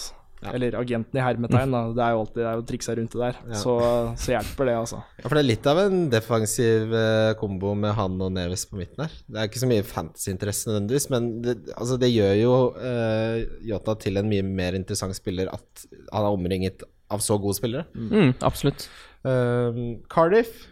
eller agenten i hermetegn, da, det er jo alltid det er jo triksa rundt det der, så, så hjelper det, altså. Ja, for det er litt av en defensiv eh, kombo med han og Neves på midten her. Det er ikke så mye fantasy-interesse nødvendigvis, men det, altså det gjør jo uh, Jota til en mye mer interessant spiller at han er omringet av så gode spillere. Mm, absolutt. Eh, Cardiff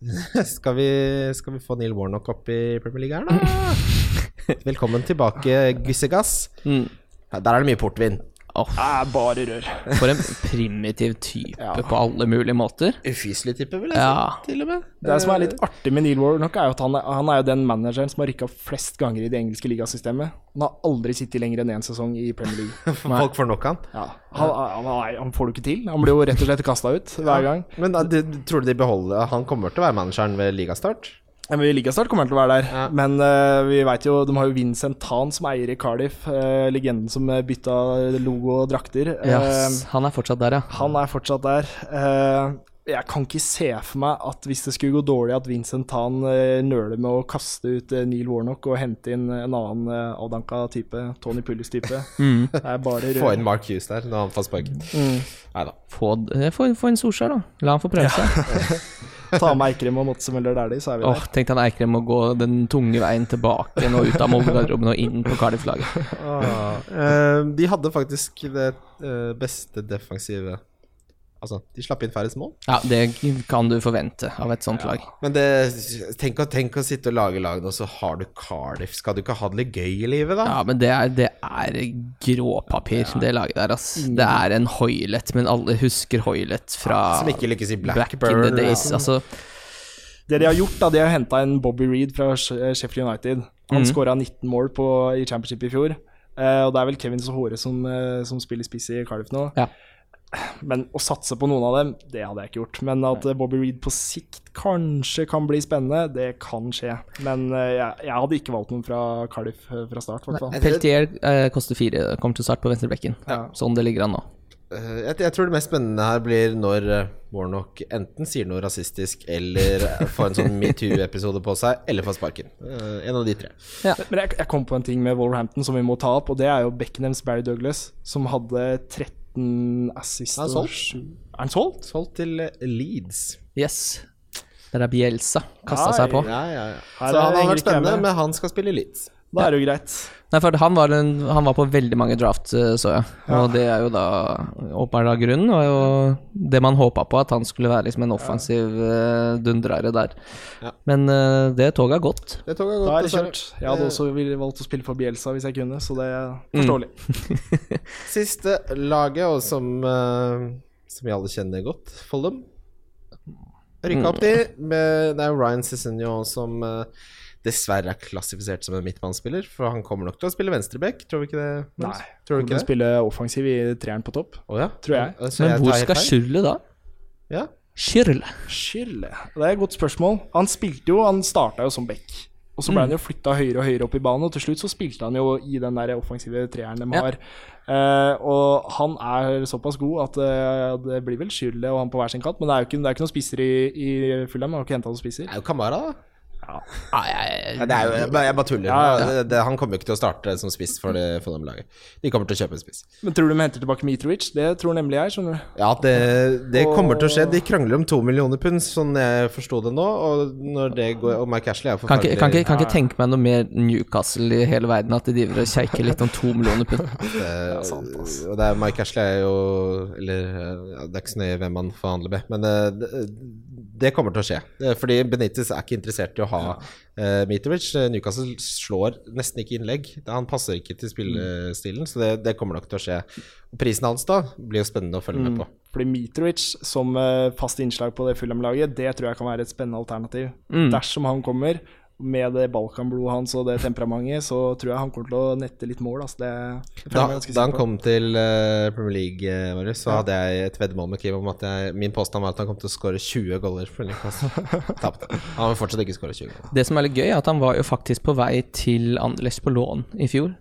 skal vi, skal vi få Neil Warnock opp i Premier League her, da? Velkommen tilbake, Gyssegass. Mm. Der er det mye portvin. Åh, Det er bare rør. for en primitiv type på alle mulige måter. Ufyselig type, vil jeg Ja. si. Til og med. Det som er litt artig med Neil Warnock, er jo at han er, han er jo den manageren som har rykka flest ganger i det engelske ligasystemet. Han har aldri sittet lenger enn én sesong i Premier League. Folk får nok han. Ja. Han, han, han, han får det ikke til. Han blir jo rett og slett kasta ut hver gang. Men da, de, tror du de beholder Han kommer til å være manageren ved ligastart? Ja, ligastart kommer han til å være der. Ja. Men uh, vi vet jo, de har jo Vincent Tan som eier i Cardiff. Uh, legenden som eh, bytta logo og drakter. Ja, Eh, han er fortsatt der, ja. han er fortsatt der. Eh, jeg kan ikke se for meg at hvis det skulle gå dårlig, at Vincent Tan uh, nøler med å kaste ut Neil Warnock og hente inn en annen uh, avdanka type, Tony Pullis-type. Er Få inn Mark Hughes der når han får sparken. Mm. Nei da. Få, få, få en Solskjær, da. La han få prøve seg. Ta med Eikrem og Motsemøller Dæhlie, så er vi Åh, der. Tenk deg han Eikrem må gå den tunge veien tilbake nå og ut av Molde-garderoben og inn på Cardiff-laget. Eh, de hadde faktisk det eh, beste defensive Altså, de slapp inn færrest mål. Ja, det kan du forvente av et sånt lag. Men det, tenk, å, tenk å sitte og lage lag nå, så har du Cardiff. Skal du ikke ha det litt gøy i livet, da? Ja, men det er, det er gråpapir, det laget der, ass. Det er en Hoilet, men alle husker Hoilet fra Som ikke lykkes i back in the days. Altså, Det de har gjort, da, de har henta en Bobby Reed fra Sheffield United. Han mm. skåra 19 mål på, i championship i fjor. Uh, og det er vel Kevin Sohore som, uh, som spiller spiss i Cardiff nå. Ja. Men å satse på noen av dem, det hadde jeg ikke gjort. Men at eh, Bobby Reed på sikt kanskje kan bli spennende, det kan skje. Men eh, jeg, jeg hadde ikke valgt noen fra Cardiff eh, fra start, i hvert fall. Peltier eh, koster fire, kommer til start på venstrebekken. Ja. Sånn det ligger an nå. Eh, jeg, jeg tror det mest spennende her blir når Warnock enten sier noe rasistisk, eller får en sånn metoo-episode på seg, eller får sparken. En av de tre. Men jeg, jeg kom på en ting med Wolverhampton som vi må ta opp, og det er jo Beckenhams Barry Douglas, som hadde 13 assist. Er og solgt. Er han solgt? Solgt til eh, Leeds. Yes. Der er Bielsa kasta seg på. Ja, ja, ja. Så han har vært spennende, men han skal spille Leeds. Da er det jo greit. Nei, for han var, en, han var på veldig mange draft, eh, så jeg. Og det er jo da åpenbart av grunnen. Og jo det man håpa på, at han skulle være liksom en offensiv uh, dundrare der. Ja. Men uh, det toget har gått. Det toget har gått. Da er det kjørt. Jeg hadde også valgt å spille for Bielsa hvis jeg kunne, så det er forståelig. Siste laget, og som, uh, som vi alle kjenner godt, Follum. Rykka opp de. Med, det er Ryan Cicigno som eh, dessverre er klassifisert som en midtbanespiller. For han kommer nok til å spille venstreback, tror vi ikke det? Nei. Tror du ikke kan det? Spille offensiv i treeren på topp. oh, ja? Tror jeg. Ja, Men jeg hvor skal? Schürrle da? Ja. Schürrle. Skylde. Det er et godt spørsmål. Han spilte jo, han starta jo som back. Og så ble han jo flytta høyere og høyere opp i banen, og til slutt så spilte han jo i den der offensive treeren de Ja. har. Eh, og han er såpass god at eh, det blir vel Skylde og han på hver sin kant. Men det er jo ikke, det er ikke noen spisser i, i Fulham. Har ikke henta noen spisser. Det er jo Kamara, da. Ah, jeg, Ja, det er jo, jeg, bare- jeg bare tuller. Ja, ja. Det, det, han kommer jo ikke til å starte som spiss for det for dem laget. De kommer til å kjøpe en spiss. Men tror du de henter tilbake Mitrovic? Det tror nemlig jeg, skjønner du. Ja, det, det kommer til å skje. De krangler om to millioner pund, sånn jeg forsto det nå. Og når det går Og Mike Ashley er jo kan ikke, kan, ikke, kan ikke tenke meg noe mer Newcastle i hele verden, at de driver og kjeiker litt om to millioner pund. Det, sant, og det er Mike Ashley er jo Eller ja, det er ikke så nøye hvem man forhandler med, men eh, det, det kommer til å skje. Er Fordi Benitez er ikke interessert i å ha eh, Mitrovic. Eh, Newcastle slår nesten ikke innlegg. Han passer ikke til spillestilen, så det, det kommer nok til å skje. Og prisen hans da blir jo spennende å følge med på. Fordi Mitrovic som uh, fast innslag på det Fulham-laget, det tror jeg kan være et spennende alternativ. Mm. Dersom han kommer med det Balkan-blodet hans og det temperamentet, så tror jeg han kommer til å nette litt mål. Altså. Det, det Da, da han kom til uh, Premier League, eh, Marius, så hadde jeg et veddemål med Kim om at jeg, min påstand var at han kom til å skåre 20 goller for. Tapte. Han vil fortsatt ikke skåre 20 goller. Det som er litt gøy, er at han var jo faktisk på vei til Anderlecht på lån i fjor.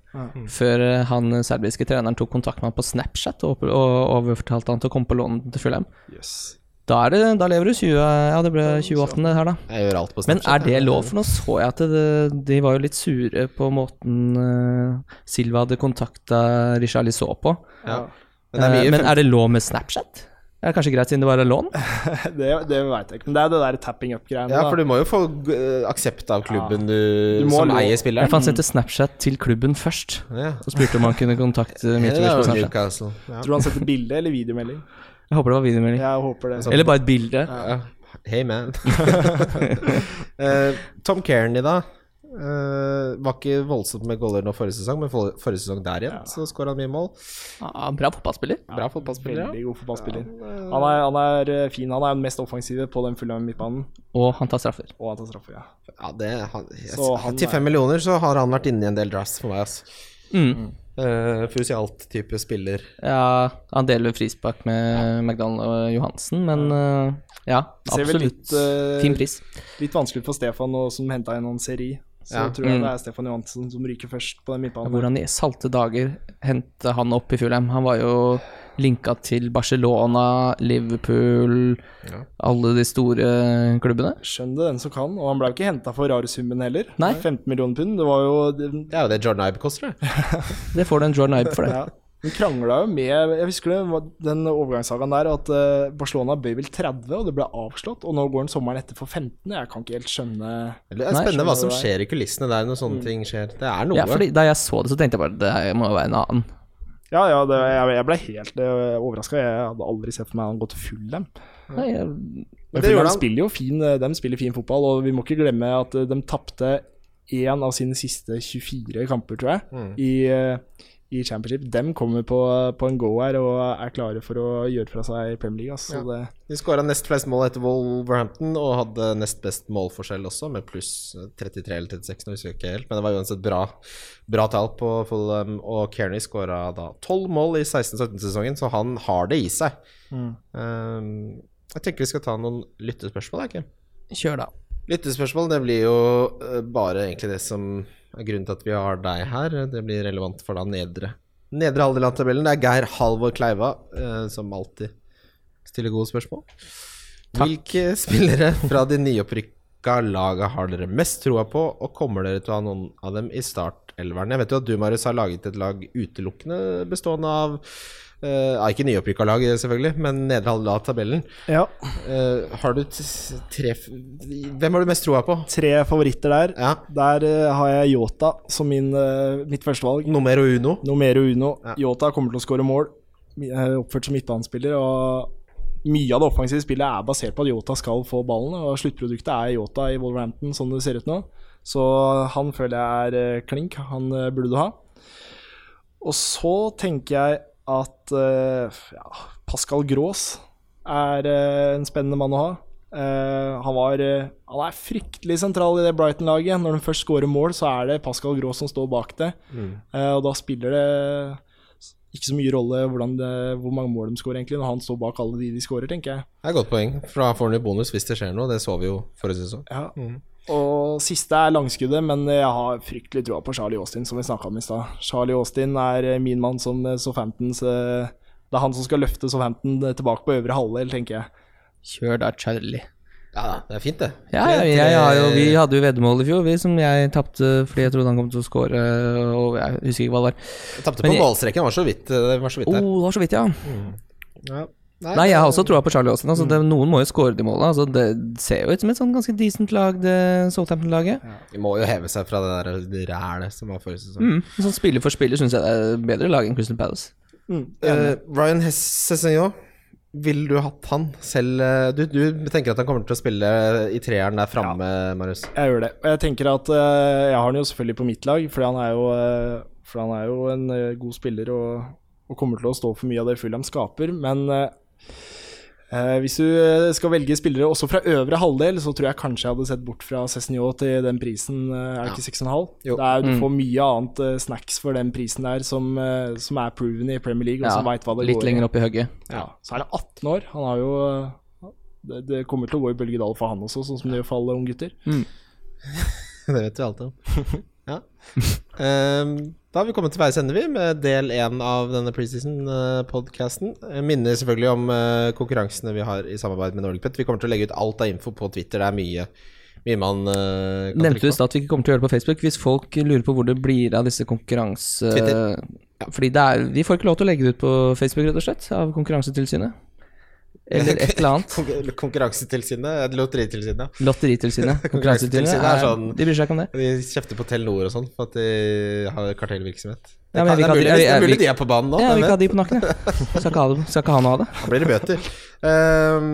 Før eh, han serbiske treneren tok kontakt med han på Snapchat og, og overfortalte han til å komme på lån til Fulham. Yes. Da, er det, da lever du 20 Ja, det ble 2018 det her, da. Jeg gjør alt på Snapchat, Men er det lov? For nå så jeg at det, de var jo litt sure på måten uh, Silva hadde kontakta så på. Ja. Men er mye men er det lov med Snapchat? Det Er kanskje greit siden det er lån? Det, det veit jeg ikke. Men det er det der tapping up-greiene. Ja, for du må jo få uh, aksept av klubben du, Du må som lov- spilleren. Jeg fant sendte Snapchat til klubben først, Ja. og spurte om han kunne kontakte Mitrovic på Snapchat. Ja. Tror du han setter bilde eller videomelding? Jeg håper det var videomelding. Jeg håper det. Eller bare et bilde. Ja. Hey man. uh, Tom Kearney, da. Uh, var ikke voldsomt med goller nå forrige sesong, men for, forrige sesong der igjen så skåra han mye mål. Ja, bra fotballspiller. Bra fotballspiller. Veldig god fotballspiller. Han er, han er eh, fin. Han er den mest offensive på den fulle midtbanen, Og han tar straffer. og han tar straffer, ja. Ja, det, han, jeg, Så han til er- fem millioner så har han vært inne i en del drafts for meg, altså. Mm. Uh, Fusialt-type spiller. Ja, han deler frispark med McDonald og Johansen, men uh, ja, vel absolutt. litt, uh, fin pris. Litt vanskelig for Stefan nå som henta inn noen seri. Så Ja. tror jeg Mm. det er Stefan Johansen som ryker først på den midtbanen. Hvordan i salte dager hente han opp i Fulheim? Han var jo linka til Barcelona, Liverpool, Ja. alle de store klubbene. Skjønn det, den som kan. Og han ble jo ikke henta for rare summen heller. Nei. 15 millioner pund. Det var jo det, Det er jo det Jordan Ibe koster, det. Det får du en Jordan Ibe for det. ja. Hun krangla jo med Jeg husker det, var den overgangssagaen der at eh, Barcelona bøy vel 30, og det ble avslått. Og nå går den sommeren etter for 15. Jeg kan ikke helt skjønne Det er Nei, spennende hva som skjer i kulissene der når sånne ting skjer. Det er noe. Ja, fordi Da jeg så det, så tenkte jeg bare det må jo være en annen. Ja, ja, det, jeg, jeg ble helt overraska. Jeg hadde aldri sett for meg han gå til full dem. Nei, jeg, Men gjorde spiller jo fin, eh, de spiller fin fotball, og vi må ikke glemme at eh, de tapte én av sine siste 24 kamper, tror jeg, Mm. i, eh, i Championship. De kommer på, på en go her og er klare for å gjøre fra seg Premier League. Altså, så det, De skåra nest flest mål etter Wolverhampton og hadde nest best målforskjell også, med pluss 33 eller 36, nå husker jeg ikke helt. Men det var uansett bra, bra tall på Fulham, og Kearney skåra da 12 mål i 16-17-sesongen, så han har det i seg. Um, jeg tenker vi skal ta noen lyttespørsmål, Kim. kjør, da. Lyttespørsmål, det blir jo eh, bare egentlig det som grunnen til at vi har deg her. Det blir relevant for da nedre Nedre halvdel av tabellen. Det er Geir Halvor Kleiva eh, som alltid stiller gode spørsmål. Hvilke spillere fra de nyopprykka laga har dere mest troa på, og kommer dere til å ha noen av dem i startelveren? Jeg vet jo at du, Marius, har laget et lag utelukkende bestående av eh, ja, Ikke nyopprykka lag, selvfølgelig, men nedre halvdel av tabellen. Ja. Uh, har du tre Hvem har du mest troa på? Tre favoritter der. Ja. Der uh, har jeg Yota som min, uh, mitt førstevalg. Numero uno. Numero Uno. Ja. Yota kommer til å skåre mål. Eh, Oppført som midtbanespiller. Og mye av det offensive spillet er basert på at Yota skal få ballen. Og sluttproduktet er Yota i Wolverhampton, sånn det ser ut nå. Så han føler jeg er eh, klink. Han eh, burde du ha. Og så tenker jeg at eh, ja, Pascal Grås er eh, en spennende mann å ha. Eh, han, var, han er fryktelig sentral i det Brighton-laget. Når de først skårer mål, så er det Pascal Grås som står bak det. Eh, og da spiller det ikke så mye rolle det, hvor mange mål de skårer, egentlig, når han står bak alle de de skårer, tenker jeg. Det er et godt poeng, for da får han jo bonus hvis det skjer noe. Det så vi jo forrige sesong. Ja. Og siste er langskuddet, men jeg har fryktelig troa på Charlie Austin, som vi snakka om i stad. Charlie Austin er eh, min mann som eh, Southamptons eh, Det er han som skal løfte Southampton tilbake på øvre halvdel, tenker jeg. Kjør da, Charlie. Ja, det er fint, det. Ja, jeg, jeg har jo, vi hadde jo veddemål i fjor, vi, som jeg tapte fordi jeg trodde han kom til å score. Og jeg husker ikke hva det var. Tapte Men på målstreken, det var så vidt, det var så vidt Oh, det var så vidt, ja. Ja. Nei, jeg har også troa på Charlie Austin. Altså, det, noen må jo skåre de målene. Altså, det ser jo ut som et sånn ganske decent lag, det Southampton-laget. De må jo heve seg fra det der det rælet som var forrige sesong. Mm. Sånn spiller for spiller syns jeg det er bedre lag enn Crystal Palace. Mm, Uh. Ryan Hessesenjo, ville du hatt han selv? eh, Du, du tenker at han kommer til å spille i treeren der framme, Marius? Jeg gjør det. Og jeg tenker at uh, jeg har han jo selvfølgelig på mitt lag, fordi han er jo, uh, for han er jo en god spiller og, og kommer til å stå for mye av det Fulham skaper. Men hvis du eh, skal velge spillere også fra øvre halvdel, så tror jeg kanskje jeg hadde sett bort fra Cézinho til den prisen. eh, er det ikke 6,5? Det er, du Mm. får mye annet eh, snacks for den prisen der, som, eh, som er proven i Premier League, og Ja, som vet hva det litt går lenger opp i hugget. Ja, så er det 18 år. Han har jo eh, det, det kommer til å gå i bølgedal for han også, sånn som det gjør for alle unggutter. Det vet vi alt om. Ja. Ehm, da har vi kommet til veis ende, vi, med del én av denne preseason-podkasten. Minner selvfølgelig om eh, konkurransene vi har i samarbeid med NordicPet. Vi kommer til å legge ut alt av info på Twitter. Det er mye, mye man eh, kan Nevnte du at vi ikke kommer til å gjøre det på Facebook. Hvis folk lurer på hvor det blir av disse konkurranse... Twitter. Fordi det er, vi får ikke lov til å legge det ut på Facebook, rett og slett, av Konkurransetilsynet. Eller et eller annet. Kon- Konkurransetilsynet, Lotteritilsynet. Lotteritilsynet. Konkurransetilsynet. Er er- sånn- De bryr seg ikke om det. De kjefter på Telenor og sånn for at de har kartellvirksomhet. Ja, men kan, det er mulig, det er mulig de er på banen nå. Ja, vi kan ha de på nakken. Skal ikke ha det. Skal ikke ha noe av det. Da blir det bøter. Ehm,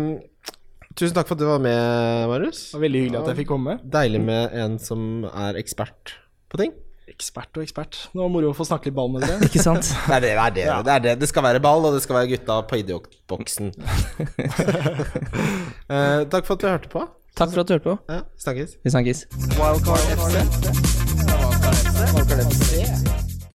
tusen takk for at du var med, Marius. Det var veldig hyggelig at jeg fikk komme. Deilig med en som er ekspert på ting. Ekspert og ekspert. Det var moro å få snakke litt ball med dere. Ikke sant? Det er det, det, er det. det, er det. det skal være ball, og det skal være gutta på idiotboksen. uh, takk for at du hørte på. Takk for at du hørte på. Ja, snakkes. Vi snakkes. Wildcard FC. Wildcard FC.